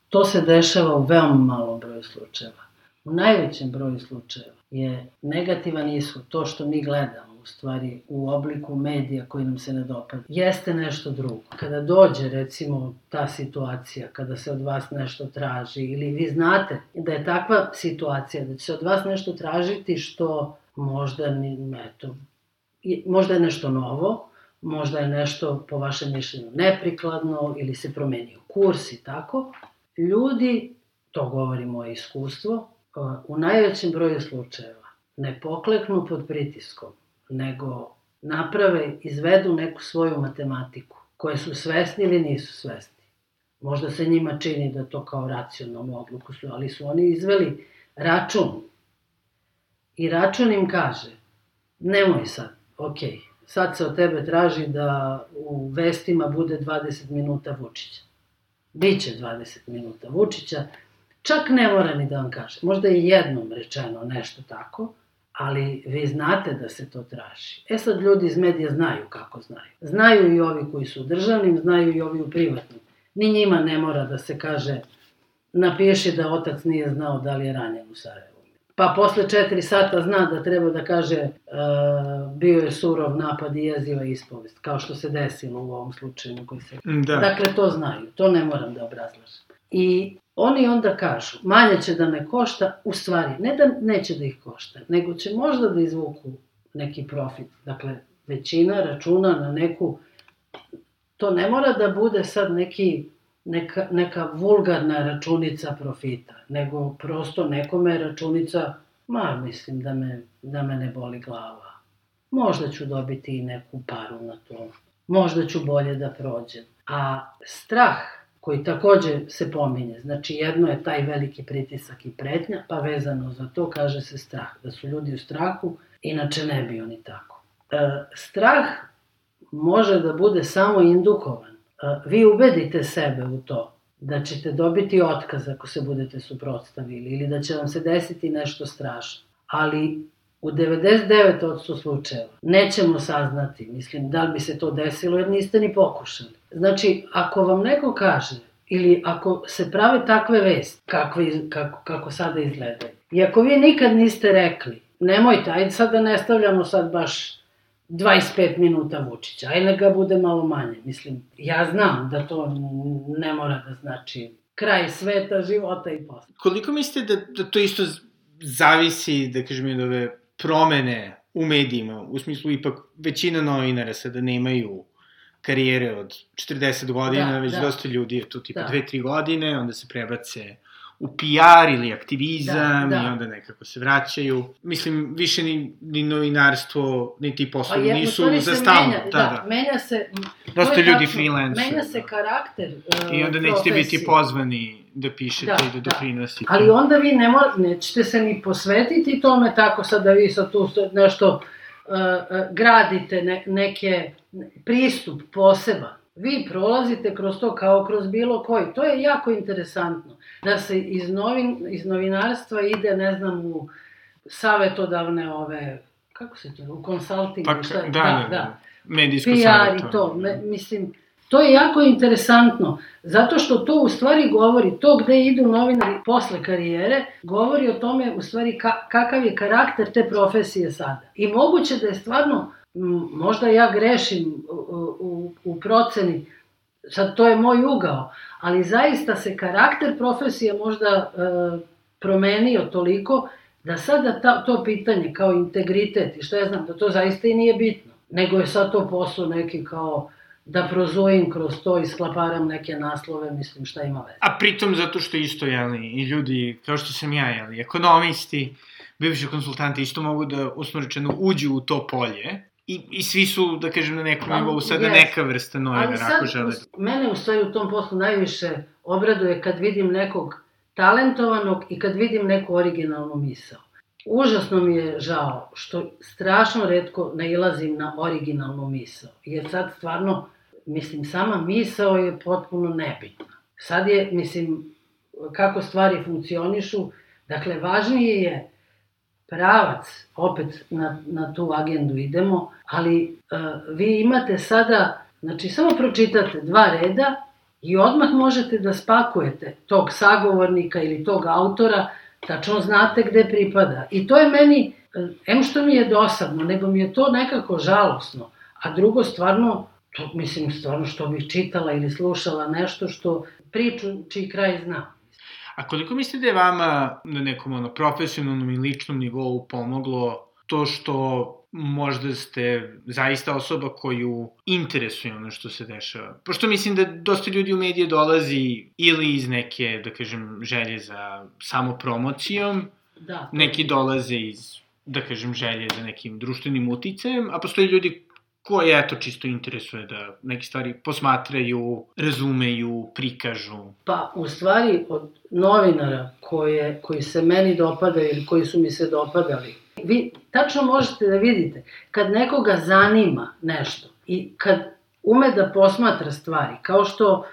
To se dešava u veoma malom broju slučajeva. U najvećem broju slučajeva je negativan ishod, to što mi gledamo, u stvari u obliku medija koji nam se ne dopada, jeste nešto drugo. Kada dođe recimo ta situacija, kada se od vas nešto traži ili vi znate da je takva situacija, da će se od vas nešto tražiti što možda, eto, možda je nešto novo, možda je nešto po vašem mišljenju neprikladno ili se promenio kurs i tako, ljudi, to govori moje iskustvo, u najvećem broju slučajeva ne pokleknu pod pritiskom, nego naprave, izvedu neku svoju matematiku, koje su svesni ili nisu svesni. Možda se njima čini da to kao racionalnu odluku su, ali su oni izveli račun. I račun im kaže, nemoj sad, okay, sad se od tebe traži da u vestima bude 20 minuta Vučića. Biće 20 minuta Vučića, čak ne mora ni da vam kaže. Možda je jednom rečeno nešto tako, ali vi znate da se to traži. E sad ljudi iz medija znaju kako znaju. Znaju i ovi koji su u državnim, znaju i ovi u privatnim. Ni njima ne mora da se kaže napiši da otac nije znao da li je ranjen u Sarajevu. Pa posle četiri sata zna da treba da kaže uh, bio je surov napad i jeziva ispovest, kao što se desilo u ovom slučaju koji se... Da. Dakle, to znaju, to ne moram da obrazlažem. I Oni onda kažu, manje će da me košta, u stvari, ne da neće da ih košta, nego će možda da izvuku neki profit. Dakle, većina računa na neku, to ne mora da bude sad neki, neka, neka vulgarna računica profita, nego prosto nekome računica, ma mislim da me, da me ne boli glava. Možda ću dobiti i neku paru na to. Možda ću bolje da prođem. A strah koji takođe se pominje. Znači, jedno je taj veliki pritisak i pretnja, pa vezano za to kaže se strah, da su ljudi u strahu, inače ne bi oni tako. E, strah može da bude samo indukovan. Vi ubedite sebe u to da ćete dobiti otkaz ako se budete suprotstavili ili da će vam se desiti nešto strašno. Ali u 99% slučajeva nećemo saznati, mislim, da li bi se to desilo jer niste ni pokušali. Znači, ako vam neko kaže ili ako se prave takve vesti, kakve, kako, kako sada izgledaju, i ako vi nikad niste rekli, nemojte, ajde sad da ne stavljamo sad baš 25 minuta Vučića, ajde ga bude malo manje. Mislim, ja znam da to ne mora da znači kraj sveta, života i posle. Koliko mislite da, da to isto zavisi, da kažem, od ove promene u medijima, u smislu ipak većina novinara sada nemaju karijere od 40 godina, da, već da. dosta ljudi je tu tipa da. 2-3 godine, onda se prebace u PR ili aktivizam da, da. i onda nekako se vraćaju. Mislim, više ni, ni novinarstvo, ni ti poslovi pa nisu za stalno. Menja, da, da, menja se... Dosta ljudi freelance. Menja se karakter uh, I onda nećete profesije. biti pozvani da pišete da, i da, da. doprinosite. Ali onda vi ne mora, nećete se ni posvetiti tome tako sad da vi sad tu nešto uh, uh, gradite ne, neke pristup poseban vi prolazite kroz to kao kroz bilo koji. To je jako interesantno. Da se iz, novin, iz novinarstva ide, ne znam, u savetodavne ove, kako se to, u konsulting, pa, šta, da, da, da, da. Medijsko PR i to, me, mislim, to je jako interesantno, zato što to u stvari govori, to gde idu novinari posle karijere, govori o tome u stvari ka, kakav je karakter te profesije sada. I moguće da je stvarno možda ja grešim u, u, u proceni, sad to je moj ugao, ali zaista se karakter profesije možda e, promenio toliko da sada ta, to pitanje kao integritet i što ja znam da to zaista i nije bitno, nego je sad to posao neki kao da prozujim kroz to i sklaparam neke naslove, mislim šta ima veze. A pritom zato što isto, jeli, i ljudi, kao što sam ja, jeli, ekonomisti, bivši konsultanti isto mogu da, usno uđu u to polje I, I svi su, da kažem, na nekom pa, nivou sada yes. neka vrsta novinara, ako žele. Mene u stvari u tom poslu najviše obraduje kad vidim nekog talentovanog i kad vidim neku originalnu misao. Užasno mi je žao što strašno redko nailazim na originalnu misao. Jer sad stvarno, mislim, sama misao je potpuno nebitna. Sad je, mislim, kako stvari funkcionišu, dakle, važnije je pravac, opet na, na tu agendu idemo, ali uh, vi imate sada, znači samo pročitate dva reda i odmah možete da spakujete tog sagovornika ili tog autora, tačno znate gde pripada. I to je meni, em što mi je dosadno, nego mi je to nekako žalosno, a drugo stvarno, to, mislim stvarno što bih čitala ili slušala nešto što priču čiji kraj znam. A koliko mislite da je vama na nekom ono, profesionalnom i ličnom nivou pomoglo to što možda ste zaista osoba koju interesuje ono što se dešava. Pošto mislim da dosta ljudi u medije dolazi ili iz neke, da kažem, želje za samopromocijom, da. neki dolaze iz, da kažem, želje za nekim društvenim uticajem, a postoji ljudi koje, eto, čisto interesuje da neke stvari posmatraju, razumeju, prikažu? Pa, u stvari, od novinara koje, koji se meni dopadaju ili koji su mi se dopadali, vi tačno možete da vidite, kad nekoga zanima nešto i kad ume da posmatra stvari, kao što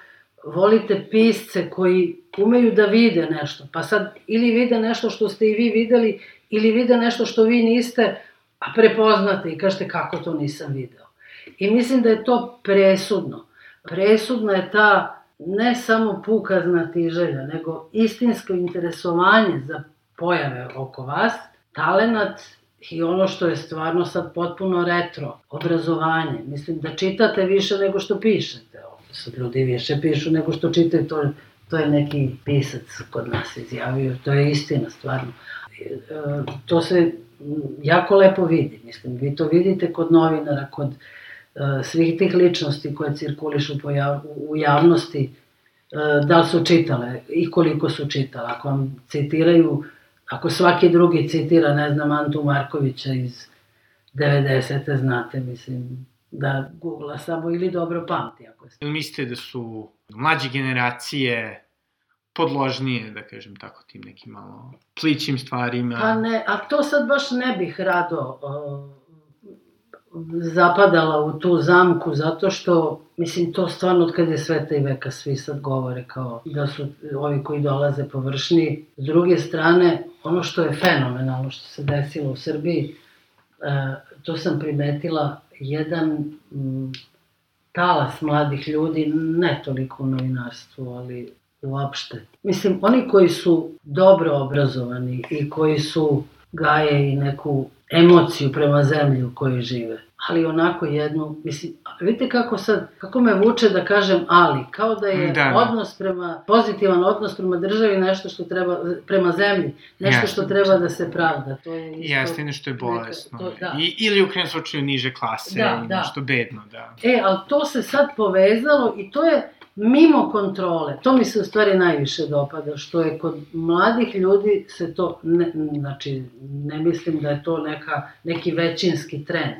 volite pisce koji umeju da vide nešto, pa sad ili vide nešto što ste i vi videli, ili vide nešto što vi niste, a prepoznate i kažete kako to nisam video. I mislim da je to presudno. Presudna je ta ne samo puka znatiželja, nego istinsko interesovanje za pojave oko vas, talenat i ono što je stvarno sad potpuno retro, obrazovanje. Mislim da čitate više nego što pišete. Sad ljudi više pišu nego što čitaju, to, to je neki pisac kod nas izjavio, to je istina stvarno. E, to se jako lepo vidi, mislim, vi to vidite kod novinara, kod e, svih tih ličnosti koje cirkulišu po u javnosti, e, da li su čitale i koliko su čitale. Ako vam citiraju, ako svaki drugi citira, ne znam, Antu Markovića iz 90. znate, mislim, da googla samo ili dobro pamti. Ako. Ili mislite da su mlađe generacije podložnije, da kažem tako, tim nekim malo plićim stvarima? Pa ne, a to sad baš ne bih rado zapadala u tu zamku, zato što, mislim, to stvarno od kada je sveta i veka svi sad govore kao da su ovi koji dolaze površni. S druge strane, ono što je fenomenalno što se desilo u Srbiji, uh, to sam primetila, jedan talas mladih ljudi, ne toliko u novinarstvu, ali uopšte. Mislim, oni koji su dobro obrazovani i koji su gaje i neku emociju prema zemlji u kojoj žive. Ali onako jednu, mislim, vidite kako sad, kako me vuče da kažem ali, kao da je da, da. odnos prema, pozitivan odnos prema državi nešto što treba, prema zemlji, nešto Jasne. što treba da se pravda. To je isto, Jeste, nešto je bolesno. Neka, to, da. I, ili u krenom slučaju niže klase, da, da. nešto bedno, da. E, ali to se sad povezalo i to je, mimo kontrole. To mi se u stvari najviše dopada, što je kod mladih ljudi se to, ne, znači, ne mislim da je to neka, neki većinski trend,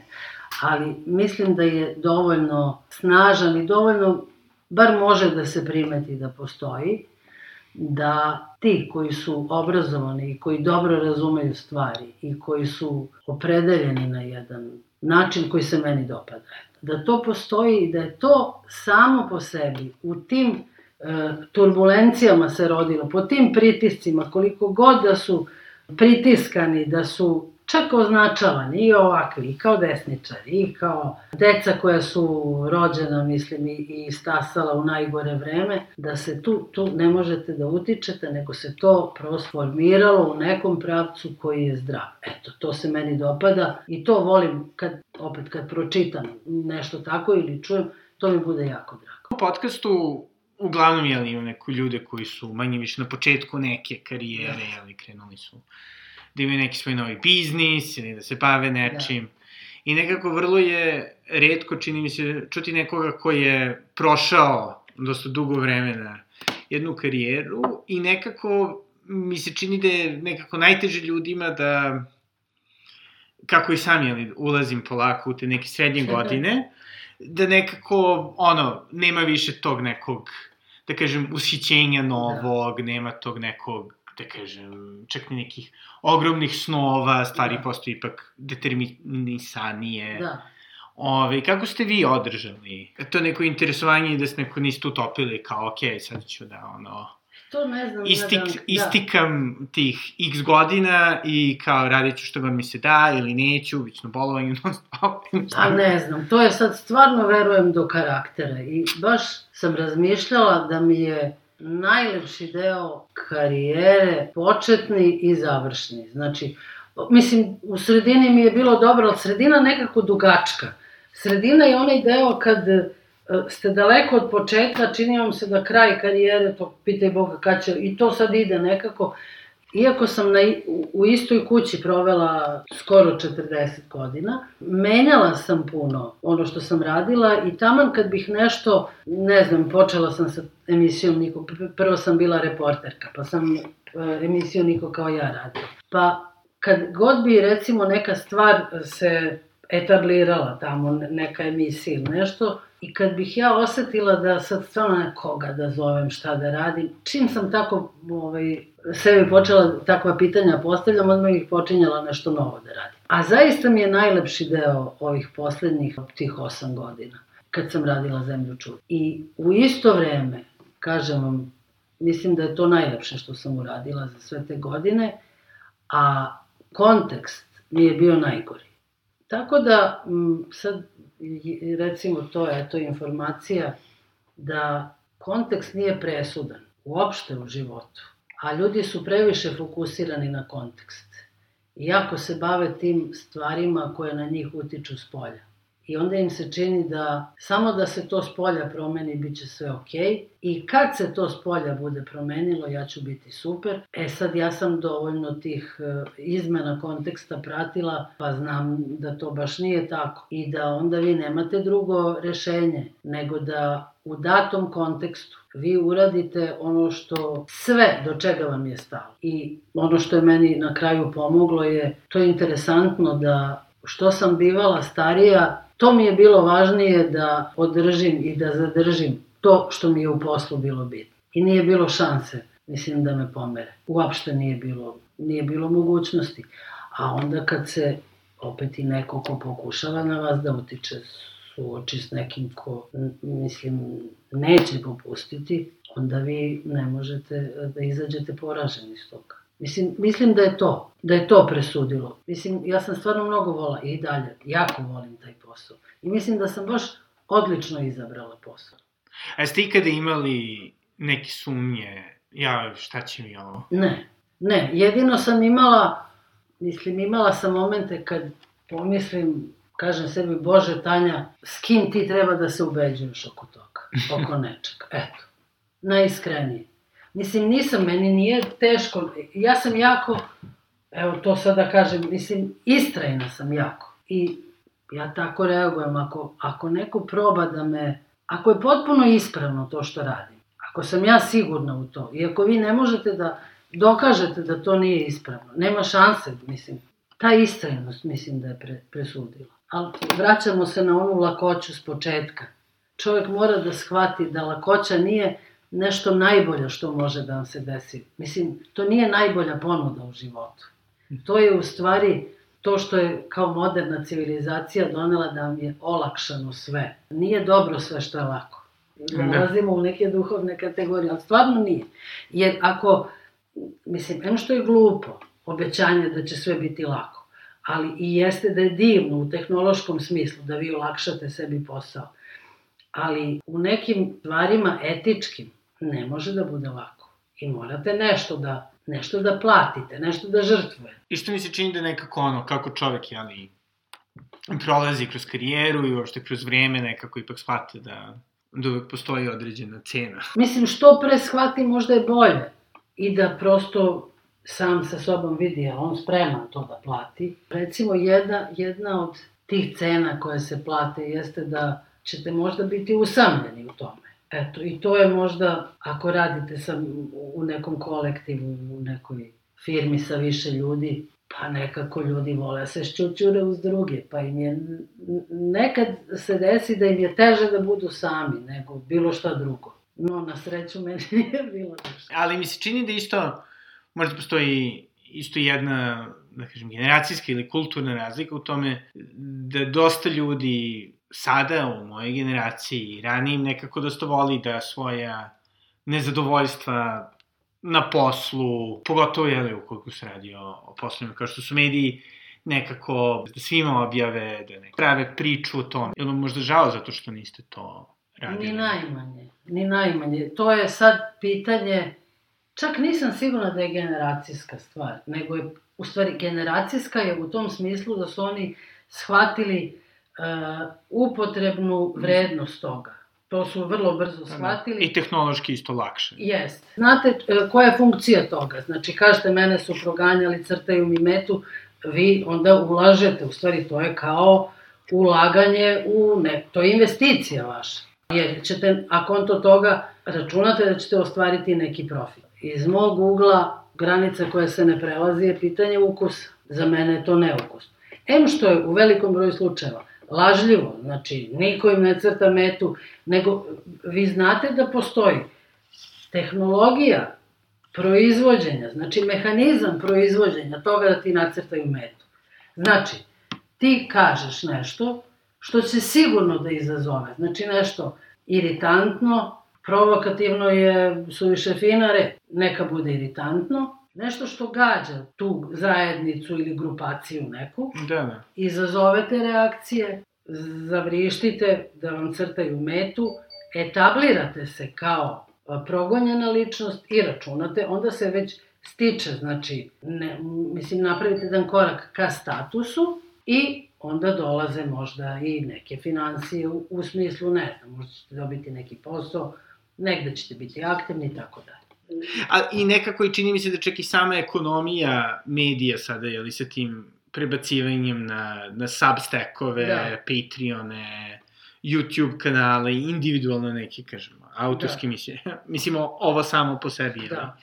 ali mislim da je dovoljno snažan i dovoljno, bar može da se primeti da postoji, da ti koji su obrazovani i koji dobro razumeju stvari i koji su opredeljeni na jedan način koji se meni dopada da to postoji i da je to samo po sebi u tim e, turbulencijama se rodilo, po tim pritiscima, koliko god da su pritiskani, da su čak označavani i ovakvi, i kao desničari, i kao deca koja su rođena, mislim, i, i stasala u najgore vreme, da se tu, tu ne možete da utičete, nego se to prosformiralo u nekom pravcu koji je zdrav. Eto, to se meni dopada i to volim kad, opet, kad pročitam nešto tako ili čujem, to mi bude jako drago. U podcastu uglavnom, jel, imam neku ljude koji su manje više na početku neke karijere, da. jel, krenuli su da imaju neki svoj novi biznis ili da se bave nečim. Da. I nekako vrlo je redko, čini mi se, čuti nekoga koji je prošao dosta dugo vremena jednu karijeru i nekako mi se čini da je nekako najteže ljudima da kako i sam jeli, ulazim polako u te neke srednje godine, da nekako, ono, nema više tog nekog, da kažem, ushićenja novog, da. nema tog nekog da kažem, čak ni nekih ogromnih snova, stvari da. postoji ipak determinisanije. Da. Ove, kako ste vi održali to neko interesovanje i da ste neko niste utopili kao, ok, sad ću da, ono, To ne znam. Istik, da, da. istikam tih x godina i kao radit ću što god mi se da ili neću, bit ću na bolovanju [LAUGHS] non stop. Pa ne znam, to je sad stvarno verujem do karaktera i baš sam razmišljala da mi je najlepši deo karijere, početni i završni. Znači, mislim, u sredini mi je bilo dobro, ali sredina nekako dugačka. Sredina je onaj deo kad ste daleko od početka, čini vam se da kraj karijere, to pitaj Boga kad će, i to sad ide nekako, Iako sam na, u istoj kući provela skoro 40 godina, menjala sam puno ono što sam radila i taman kad bih nešto, ne znam, počela sam sa emisijom Niko, prvo sam bila reporterka, pa sam e, emisiju Niko kao ja radila. Pa kad god bi recimo neka stvar se etablirala tamo, neka emisija ili nešto, I kad bih ja osetila da sad stvarno nekoga da zovem šta da radim, čim sam tako ovaj, sebi počela takva pitanja postavljam, odmah ih počinjala nešto novo da radim. A zaista mi je najlepši deo ovih poslednjih tih osam godina, kad sam radila Zemlju čuda. I u isto vreme, kažem vam, mislim da je to najlepše što sam uradila za sve te godine, a kontekst mi je bio najgori. Tako da, sad recimo to je to informacija da kontekst nije presudan uopšte u životu, a ljudi su previše fokusirani na kontekst. Iako se bave tim stvarima koje na njih utiču s polja. I onda im se čini da samo da se to s polja promeni, bit će sve okej. I kad se to s polja bude promenilo, ja ću biti super. E sad ja sam dovoljno tih e, izmena konteksta pratila, pa znam da to baš nije tako. I da onda vi nemate drugo rešenje, nego da u datom kontekstu vi uradite ono što sve do čega vam je stalo. I ono što je meni na kraju pomoglo je, to je interesantno da što sam bivala starija, to mi je bilo važnije da održim i da zadržim to što mi je u poslu bilo bitno. I nije bilo šanse, mislim, da me pomere. Uopšte nije bilo, nije bilo mogućnosti. A onda kad se opet i neko ko pokušava na vas da utiče suoči s nekim ko, mislim, neće popustiti, onda vi ne možete da izađete poraženi iz toga. Mislim, mislim da je to, da je to presudilo. Mislim, ja sam stvarno mnogo vola i dalje, jako volim taj posao. I mislim da sam baš odlično izabrala posao. A ste ikada imali neke sumnje, ja, šta će mi ovo? Ne, ne, jedino sam imala, mislim, imala sam momente kad pomislim, kažem sebi, Bože, Tanja, s kim ti treba da se ubeđuješ oko toga, oko [LAUGHS] nečega, eto, najiskrenije. Mislim, nisam, meni nije teško, ja sam jako, evo to sad da kažem, mislim, istrajna sam jako. I ja tako reagujem, ako, ako neko proba da me, ako je potpuno ispravno to što radim, ako sam ja sigurna u to, i ako vi ne možete da dokažete da to nije ispravno, nema šanse, mislim, ta istrajnost mislim da je pre, presudila. Ali vraćamo se na onu lakoću s početka. Čovjek mora da shvati da lakoća nije nešto najbolje što može da vam se desi. Mislim, to nije najbolja ponuda u životu. To je u stvari to što je kao moderna civilizacija donela da vam je olakšano sve. Nije dobro sve što je lako. Nalazimo u neke duhovne kategorije, ali stvarno nije. Jer ako, mislim, eno što je glupo, obećanje da će sve biti lako, ali i jeste da je divno u tehnološkom smislu da vi olakšate sebi posao. Ali u nekim stvarima etičkim, ne može da bude lako. I morate nešto da, nešto da platite, nešto da žrtvujete. I što mi se čini da nekako ono, kako čovek, jeli, prolazi kroz karijeru i uopšte kroz vreme nekako ipak shvate da, da uvek postoji određena cena. [LAUGHS] Mislim, što pre shvati možda je bolje. I da prosto sam sa sobom vidi, a on spreman to da plati. Recimo, jedna, jedna od tih cena koje se plate jeste da ćete možda biti usamljeni u tome. Eto, i to je možda, ako radite sa, u nekom kolektivu, u nekoj firmi sa više ljudi, pa nekako ljudi vole se šćućure uz druge, pa im je, nekad se desi da im je teže da budu sami nego bilo šta drugo. No, na sreću meni nije bilo ništa. Ali mi se čini da isto, možda postoji isto jedna, da kažem, generacijska ili kulturna razlika u tome da dosta ljudi sada u mojoj generaciji i ranijim nekako dosta voli da svoja nezadovoljstva na poslu, pogotovo li ukoliko se radi o, o poslovima kao što su mediji, nekako da svima objave, da ne prave priču o tome. Ili možda žao zato što niste to radili? Ni najmanje, ni najmanje. To je sad pitanje, čak nisam sigurna da je generacijska stvar, nego je, u stvari, generacijska je u tom smislu da su oni shvatili upotrebnu vrednost toga. To su vrlo brzo da, da. shvatili. I tehnološki isto lakše. Jest. Znate uh, koja je funkcija toga? Znači, kažete, mene su proganjali, crtaju mi metu, vi onda ulažete, u stvari to je kao ulaganje u ne, to je investicija vaša. Jer ćete, ako on to toga računate da ćete ostvariti neki profit. Iz mog ugla, granica koja se ne prelazi je pitanje ukusa. Za mene je to neukusno. Em što je u velikom broju slučajeva lažljivo, znači niko im ne crta metu, nego vi znate da postoji tehnologija proizvođenja, znači mehanizam proizvođenja toga da ti nacrtaju metu. Znači, ti kažeš nešto što će sigurno da izazove, znači nešto iritantno, provokativno je suviše finare, neka bude iritantno, nešto što gađa tu zajednicu ili grupaciju neku, da, da. izazovete reakcije, zavrištite da vam crtaju metu, etablirate se kao progonjena ličnost i računate, onda se već stiče, znači, ne, mislim, napravite jedan korak ka statusu i onda dolaze možda i neke financije u, u smislu, ne znam, možda ćete dobiti neki posao, negde ćete biti aktivni i tako dalje. A, I nekako i čini mi se da čak i sama ekonomija medija sada, je li sa tim prebacivanjem na, na substackove, da. Patreone, YouTube kanale, individualno neke, kažemo, autorske da. misije. [LAUGHS] Mislimo, ovo samo po sebi, da.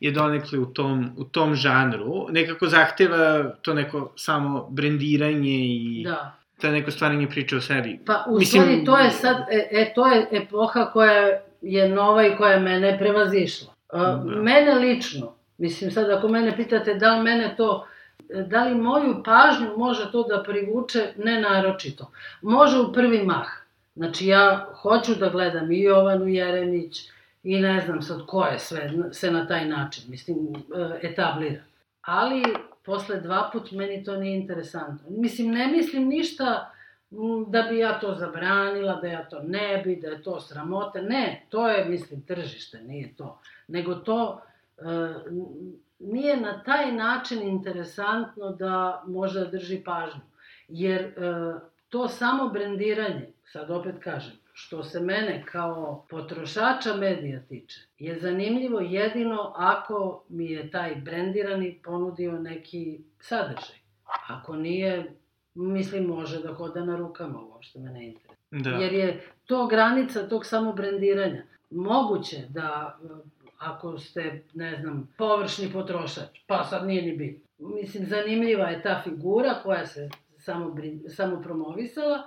je donekle u tom, u tom žanru. Nekako zahteva to neko samo brendiranje i... Da je neko stvaranje priče o sebi. Pa u Mislim... stvari to je sad, e, e, to je epoha koja je nova i koja je mene prevazišla. Da. Mene lično, mislim sad ako mene pitate da li mene to da li moju pažnju može to da privuče, ne naročito. Može u prvi mah. Znači ja hoću da gledam i Jovanu Jeremić i ne znam sad ko je sve se na taj način, mislim, e, etablira. Ali posle dva put meni to nije interesantno. Mislim, ne mislim ništa da bi ja to zabranila, da ja to ne bi, da je to sramote. Ne, to je, mislim, tržište, nije to. Nego to e, nije na taj način interesantno da može da drži pažnju. Jer e, to samo brendiranje, sad opet kažem, što se mene kao potrošača medija tiče, je zanimljivo jedino ako mi je taj brendirani ponudio neki sadržaj. Ako nije, mislim, može da hoda na rukama, uopšte me ne interesuje. Da. Jer je to granica tog samo brendiranja. Moguće da ako ste, ne znam, površni potrošač, pa sad nije ni bitno. Mislim, zanimljiva je ta figura koja se samo, samo promovisala,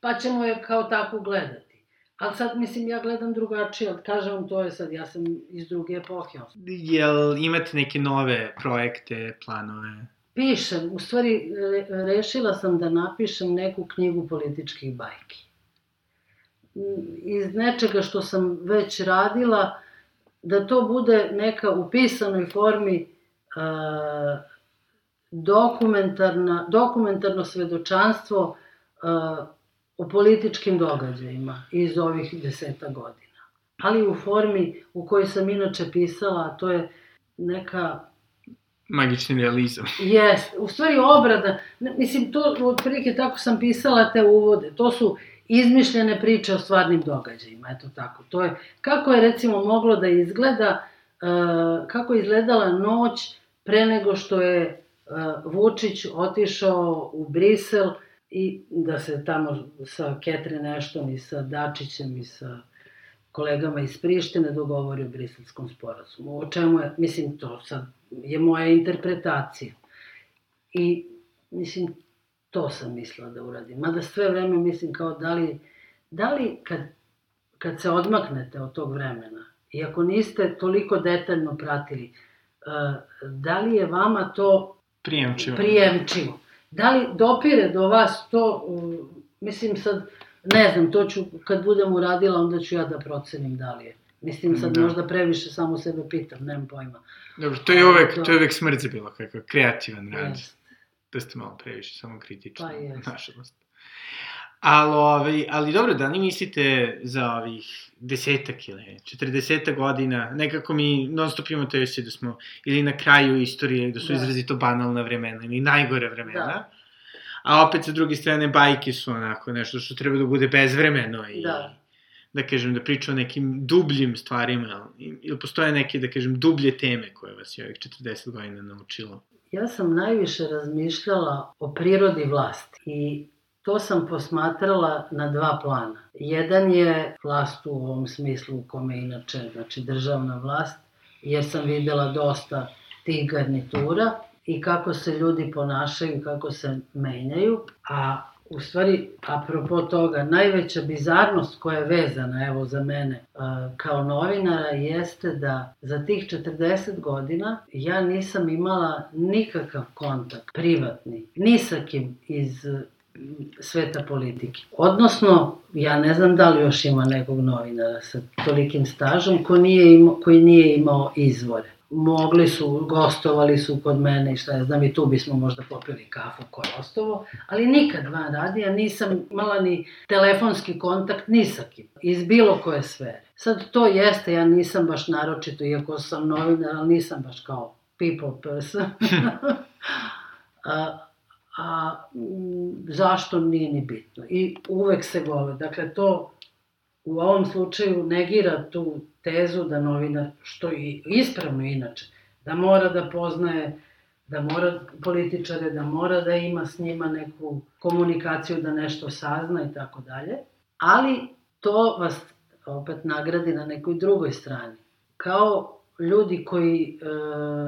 pa ćemo je kao tako gledati. Ali sad, mislim, ja gledam drugačije, ali kažem vam, to je sad, ja sam iz druge epohe. Jel imate neke nove projekte, planove? Pišem, u stvari re, rešila sam da napišem neku knjigu političkih bajki. Iz nečega što sam već radila, da to bude neka u pisanoj formi a, dokumentarna, dokumentarno svedočanstvo a, o političkim događajima iz ovih deseta godina. Ali u formi u kojoj sam inače pisala, to je neka magični realizam. [LAUGHS] Jes, u stvari obrada, mislim, to otprilike tako sam pisala te uvode, to su izmišljene priče o stvarnim događajima, eto tako. To je, kako je recimo moglo da izgleda, uh, kako je izgledala noć pre nego što je uh, Vučić otišao u Brisel i da se tamo sa Catherine Ashton i sa Dačićem i sa kolegama iz Prištine dogovori o briselskom sporazumu. O čemu je, mislim, to sad je moja interpretacija. I, mislim, To sam mislila da uradim. Mada sve vreme mislim kao da li, da li kad, kad se odmaknete od tog vremena, i ako niste toliko detaljno pratili, uh, da li je vama to prijemčivo? prijemčivo? Da li dopire do vas to, mislim sad, ne znam, to ću, kad budem uradila, onda ću ja da procenim da li je. Mislim, sad da. možda previše samo sebe pitam, nemam pojma. Dobro, to je uvek, to, to je uvek smrt za bilo kakav kreativan rad. Yes da ste malo previše samo kritični, pa je. nažalost. Ali, ovaj, ali dobro, da li mislite za ovih desetak ili četrdesetak godina, nekako mi non stop imamo te da smo ili na kraju istorije, da su da. izrazito banalna vremena ili najgore vremena, da. a opet sa druge strane bajke su onako nešto što treba da bude bezvremeno i da, da kažem, da priča o nekim dubljim stvarima, ili postoje neke, da kažem, dublje teme koje vas je ovih 40 godina naučilo? Ja sam najviše razmišljala o prirodi vlasti i to sam posmatrala na dva plana. Jedan je vlast u ovom smislu u kome inače, znači državna vlast, jer sam videla dosta tih garnitura i kako se ljudi ponašaju, kako se menjaju, a u stvari, apropo toga, najveća bizarnost koja je vezana, evo, za mene, kao novinara, jeste da za tih 40 godina ja nisam imala nikakav kontakt, privatni, ni sa kim iz sveta politike. Odnosno, ja ne znam da li još ima nekog novinara sa tolikim stažom ko nije imao, koji nije imao izvore mogli su, gostovali su kod mene i šta ja znam i tu bismo možda popili kafu ko je ostovo, ali nikad van radija nisam imala ni telefonski kontakt ni sa kim, iz bilo koje sfere. Sad to jeste, ja nisam baš naročito, iako sam novinar, ali nisam baš kao people person. [LAUGHS] a, a zašto nije ni bitno. I uvek se govori, dakle to u ovom slučaju negira tu tezu da novinar, što i ispravno inače, da mora da poznaje, da mora političare, da mora da ima s njima neku komunikaciju, da nešto sazna i tako dalje, ali to vas opet nagradi na nekoj drugoj strani. Kao ljudi koji, e,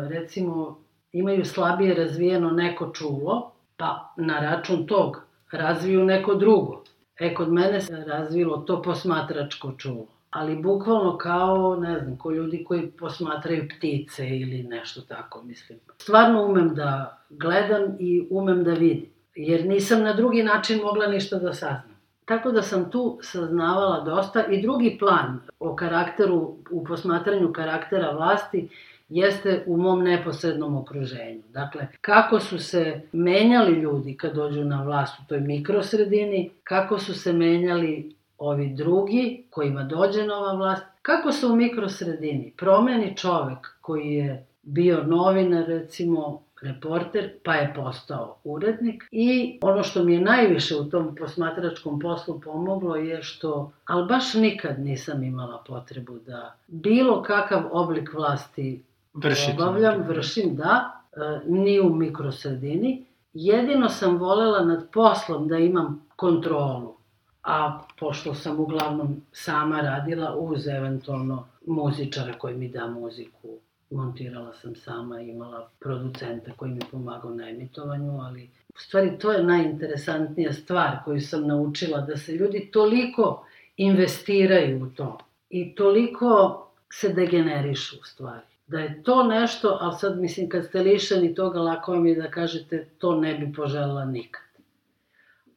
recimo, imaju slabije razvijeno neko čulo, pa na račun tog razviju neko drugo. E, kod mene se razvilo to posmatračko čulo. Ali bukvalno kao, ne znam, ko ljudi koji posmatraju ptice ili nešto tako, mislim. Stvarno umem da gledam i umem da vidim. Jer nisam na drugi način mogla ništa da saznam. Tako da sam tu saznavala dosta i drugi plan o karakteru, u posmatranju karaktera vlasti jeste u mom neposrednom okruženju. Dakle, kako su se menjali ljudi kad dođu na vlast u toj mikrosredini, kako su se menjali ovi drugi kojima dođe nova vlast, kako se u mikrosredini promeni čovek koji je bio novinar, recimo, reporter, pa je postao urednik. I ono što mi je najviše u tom posmatračkom poslu pomoglo je što, ali baš nikad nisam imala potrebu da bilo kakav oblik vlasti Vršite. obavljam, vršim, da, e, ni u mikrosredini. Jedino sam volela nad poslom da imam kontrolu, a pošto sam uglavnom sama radila uz eventualno muzičara koji mi da muziku, montirala sam sama, imala producenta koji mi pomagao na emitovanju, ali u stvari to je najinteresantnija stvar koju sam naučila, da se ljudi toliko investiraju u to i toliko se degenerišu u stvari da je to nešto, ali sad mislim kad ste lišeni toga, lako vam je da kažete to ne bi poželjela nikad.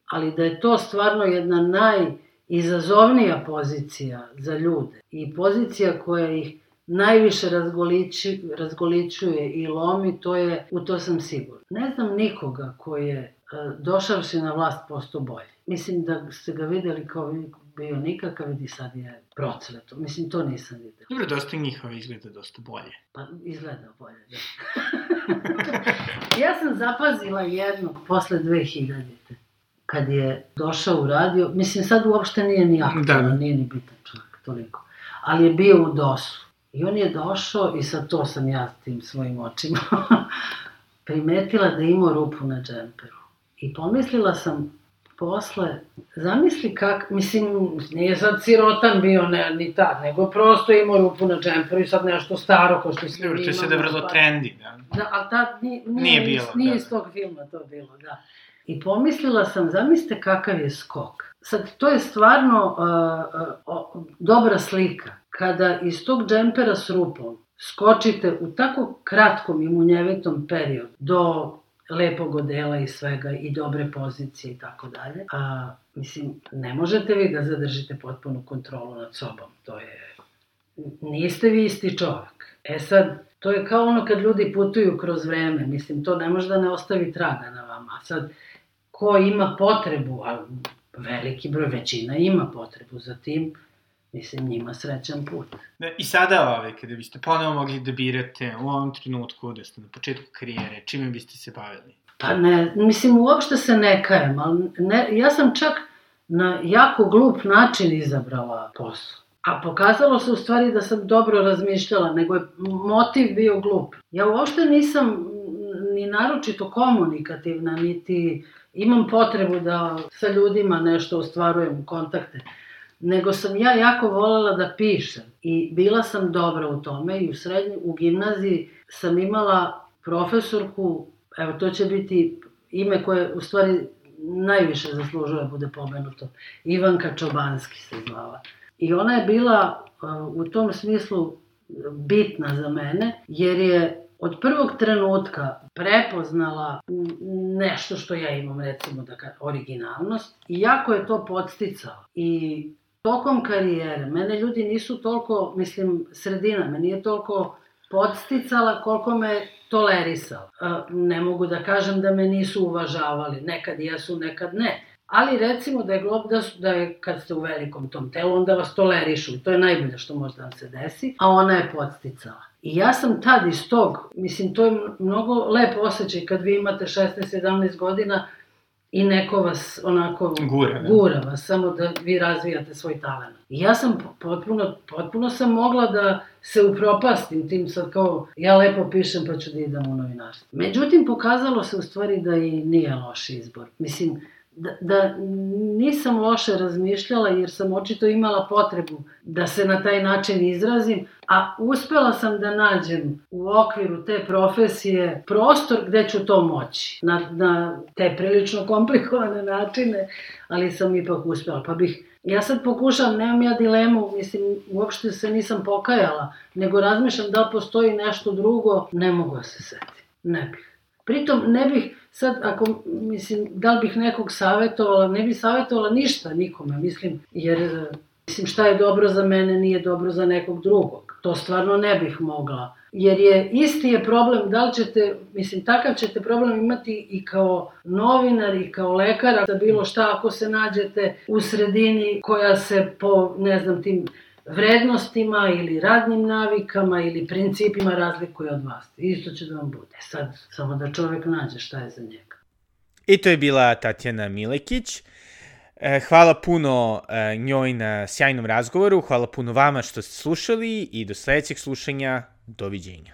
Ali da je to stvarno jedna najizazovnija pozicija za ljude i pozicija koja ih najviše razgoliči, razgoličuje i lomi, to je, u to sam sigurna. Ne znam nikoga koji je e, došavši na vlast posto bolje. Mislim da ste ga videli kao bio nikakav i sad je procveto. Mislim, to nisam vidio. Dobro, dosta njihova izgleda dosta bolje. Pa, izgleda bolje, da. [LAUGHS] ja sam zapazila jedno posle 2000 kad je došao u radio, mislim sad uopšte nije ni aktualno, da. nije ni bitan čovjek, toliko, ali je bio u DOS-u. I on je došao i sad to sam ja tim svojim očima [LAUGHS] primetila da ima rupu na džemperu. I pomislila sam, posle, zamisli kak, mislim, nije sad sirotan bio ne, ni tad, nego prosto imao rupu na džemperu i sad nešto staro ko što se Dobro, to je sada vrlo pa... trendi, da. Da, ali tad nije, nije, nije bilo, nije da. iz tog filma to bilo, da. I pomislila sam, zamislite kakav je skok. Sad, to je stvarno uh, uh, dobra slika. Kada iz tog džempera s rupom skočite u tako kratkom i munjevitom periodu do lepog odela i svega i dobre pozicije i tako dalje. A, mislim, ne možete vi da zadržite potpunu kontrolu nad sobom. To je... Niste vi isti čovek. E sad, to je kao ono kad ljudi putuju kroz vreme. Mislim, to ne može da ne ostavi traga na vama. Sad, ko ima potrebu, a veliki broj većina ima potrebu za tim, mislim, njima srećan put. Da, I sada, ove, kada biste ponovo mogli da birate u ovom trenutku, da ste na početku karijere, čime biste se bavili? Pa ne, mislim, uopšte se ne kajem, ali ne, ja sam čak na jako glup način izabrala posao. A pokazalo se u stvari da sam dobro razmišljala, nego je motiv bio glup. Ja uopšte nisam ni naročito komunikativna, niti imam potrebu da sa ljudima nešto ostvarujem kontakte nego sam ja jako volela da pišem i bila sam dobra u tome i u srednjoj, u gimnaziji sam imala profesorku, evo to će biti ime koje u stvari najviše zaslužuje da bude pomenuto, Ivanka Čobanski se zvala. I ona je bila uh, u tom smislu bitna za mene, jer je od prvog trenutka prepoznala nešto što ja imam, recimo, da originalnost, i jako je to podsticala. I tokom karijere, mene ljudi nisu toliko, mislim, sredina me nije toliko podsticala koliko me tolerisala. Ne mogu da kažem da me nisu uvažavali, nekad jesu, nekad ne. Ali recimo da je glob da, su, da je kad ste u velikom tom telu, onda vas tolerišu. To je najbolje što može da vam se desi. A ona je podsticala. I ja sam tad iz tog, mislim, to je mnogo lep osjećaj kad vi imate 16-17 godina, i neko vas onako gura, da. gura vas, samo da vi razvijate svoj talent. I ja sam potpuno, potpuno sam mogla da se upropastim tim sad kao ja lepo pišem pa ću da idem u novinarstvo. Međutim, pokazalo se u stvari da i nije loš izbor. Mislim, da, da nisam loše razmišljala jer sam očito imala potrebu da se na taj način izrazim, a uspela sam da nađem u okviru te profesije prostor gde ću to moći. Na, na te prilično komplikovane načine, ali sam ipak uspela. Pa bih Ja sad pokušam, nemam ja dilemu, mislim, uopšte se nisam pokajala, nego razmišljam da postoji nešto drugo, ne mogu da se setim. Ne bih. Pritom ne bih, sad ako, mislim, da li bih nekog savjetovala, ne bih savjetovala ništa nikome, mislim, jer, mislim, šta je dobro za mene nije dobro za nekog drugog. To stvarno ne bih mogla. Jer je, isti je problem, da li ćete, mislim, takav ćete problem imati i kao novinar i kao lekar, da bilo šta ako se nađete u sredini koja se po, ne znam, tim vrednostima ili radnim navikama ili principima razlikuje od vas. Isto će da vam bude. Sad, samo da čovek nađe šta je za njega. I to je bila Tatjana Milekić. E, hvala puno e, njoj na sjajnom razgovoru, hvala puno vama što ste slušali i do sledećeg slušanja, doviđenja.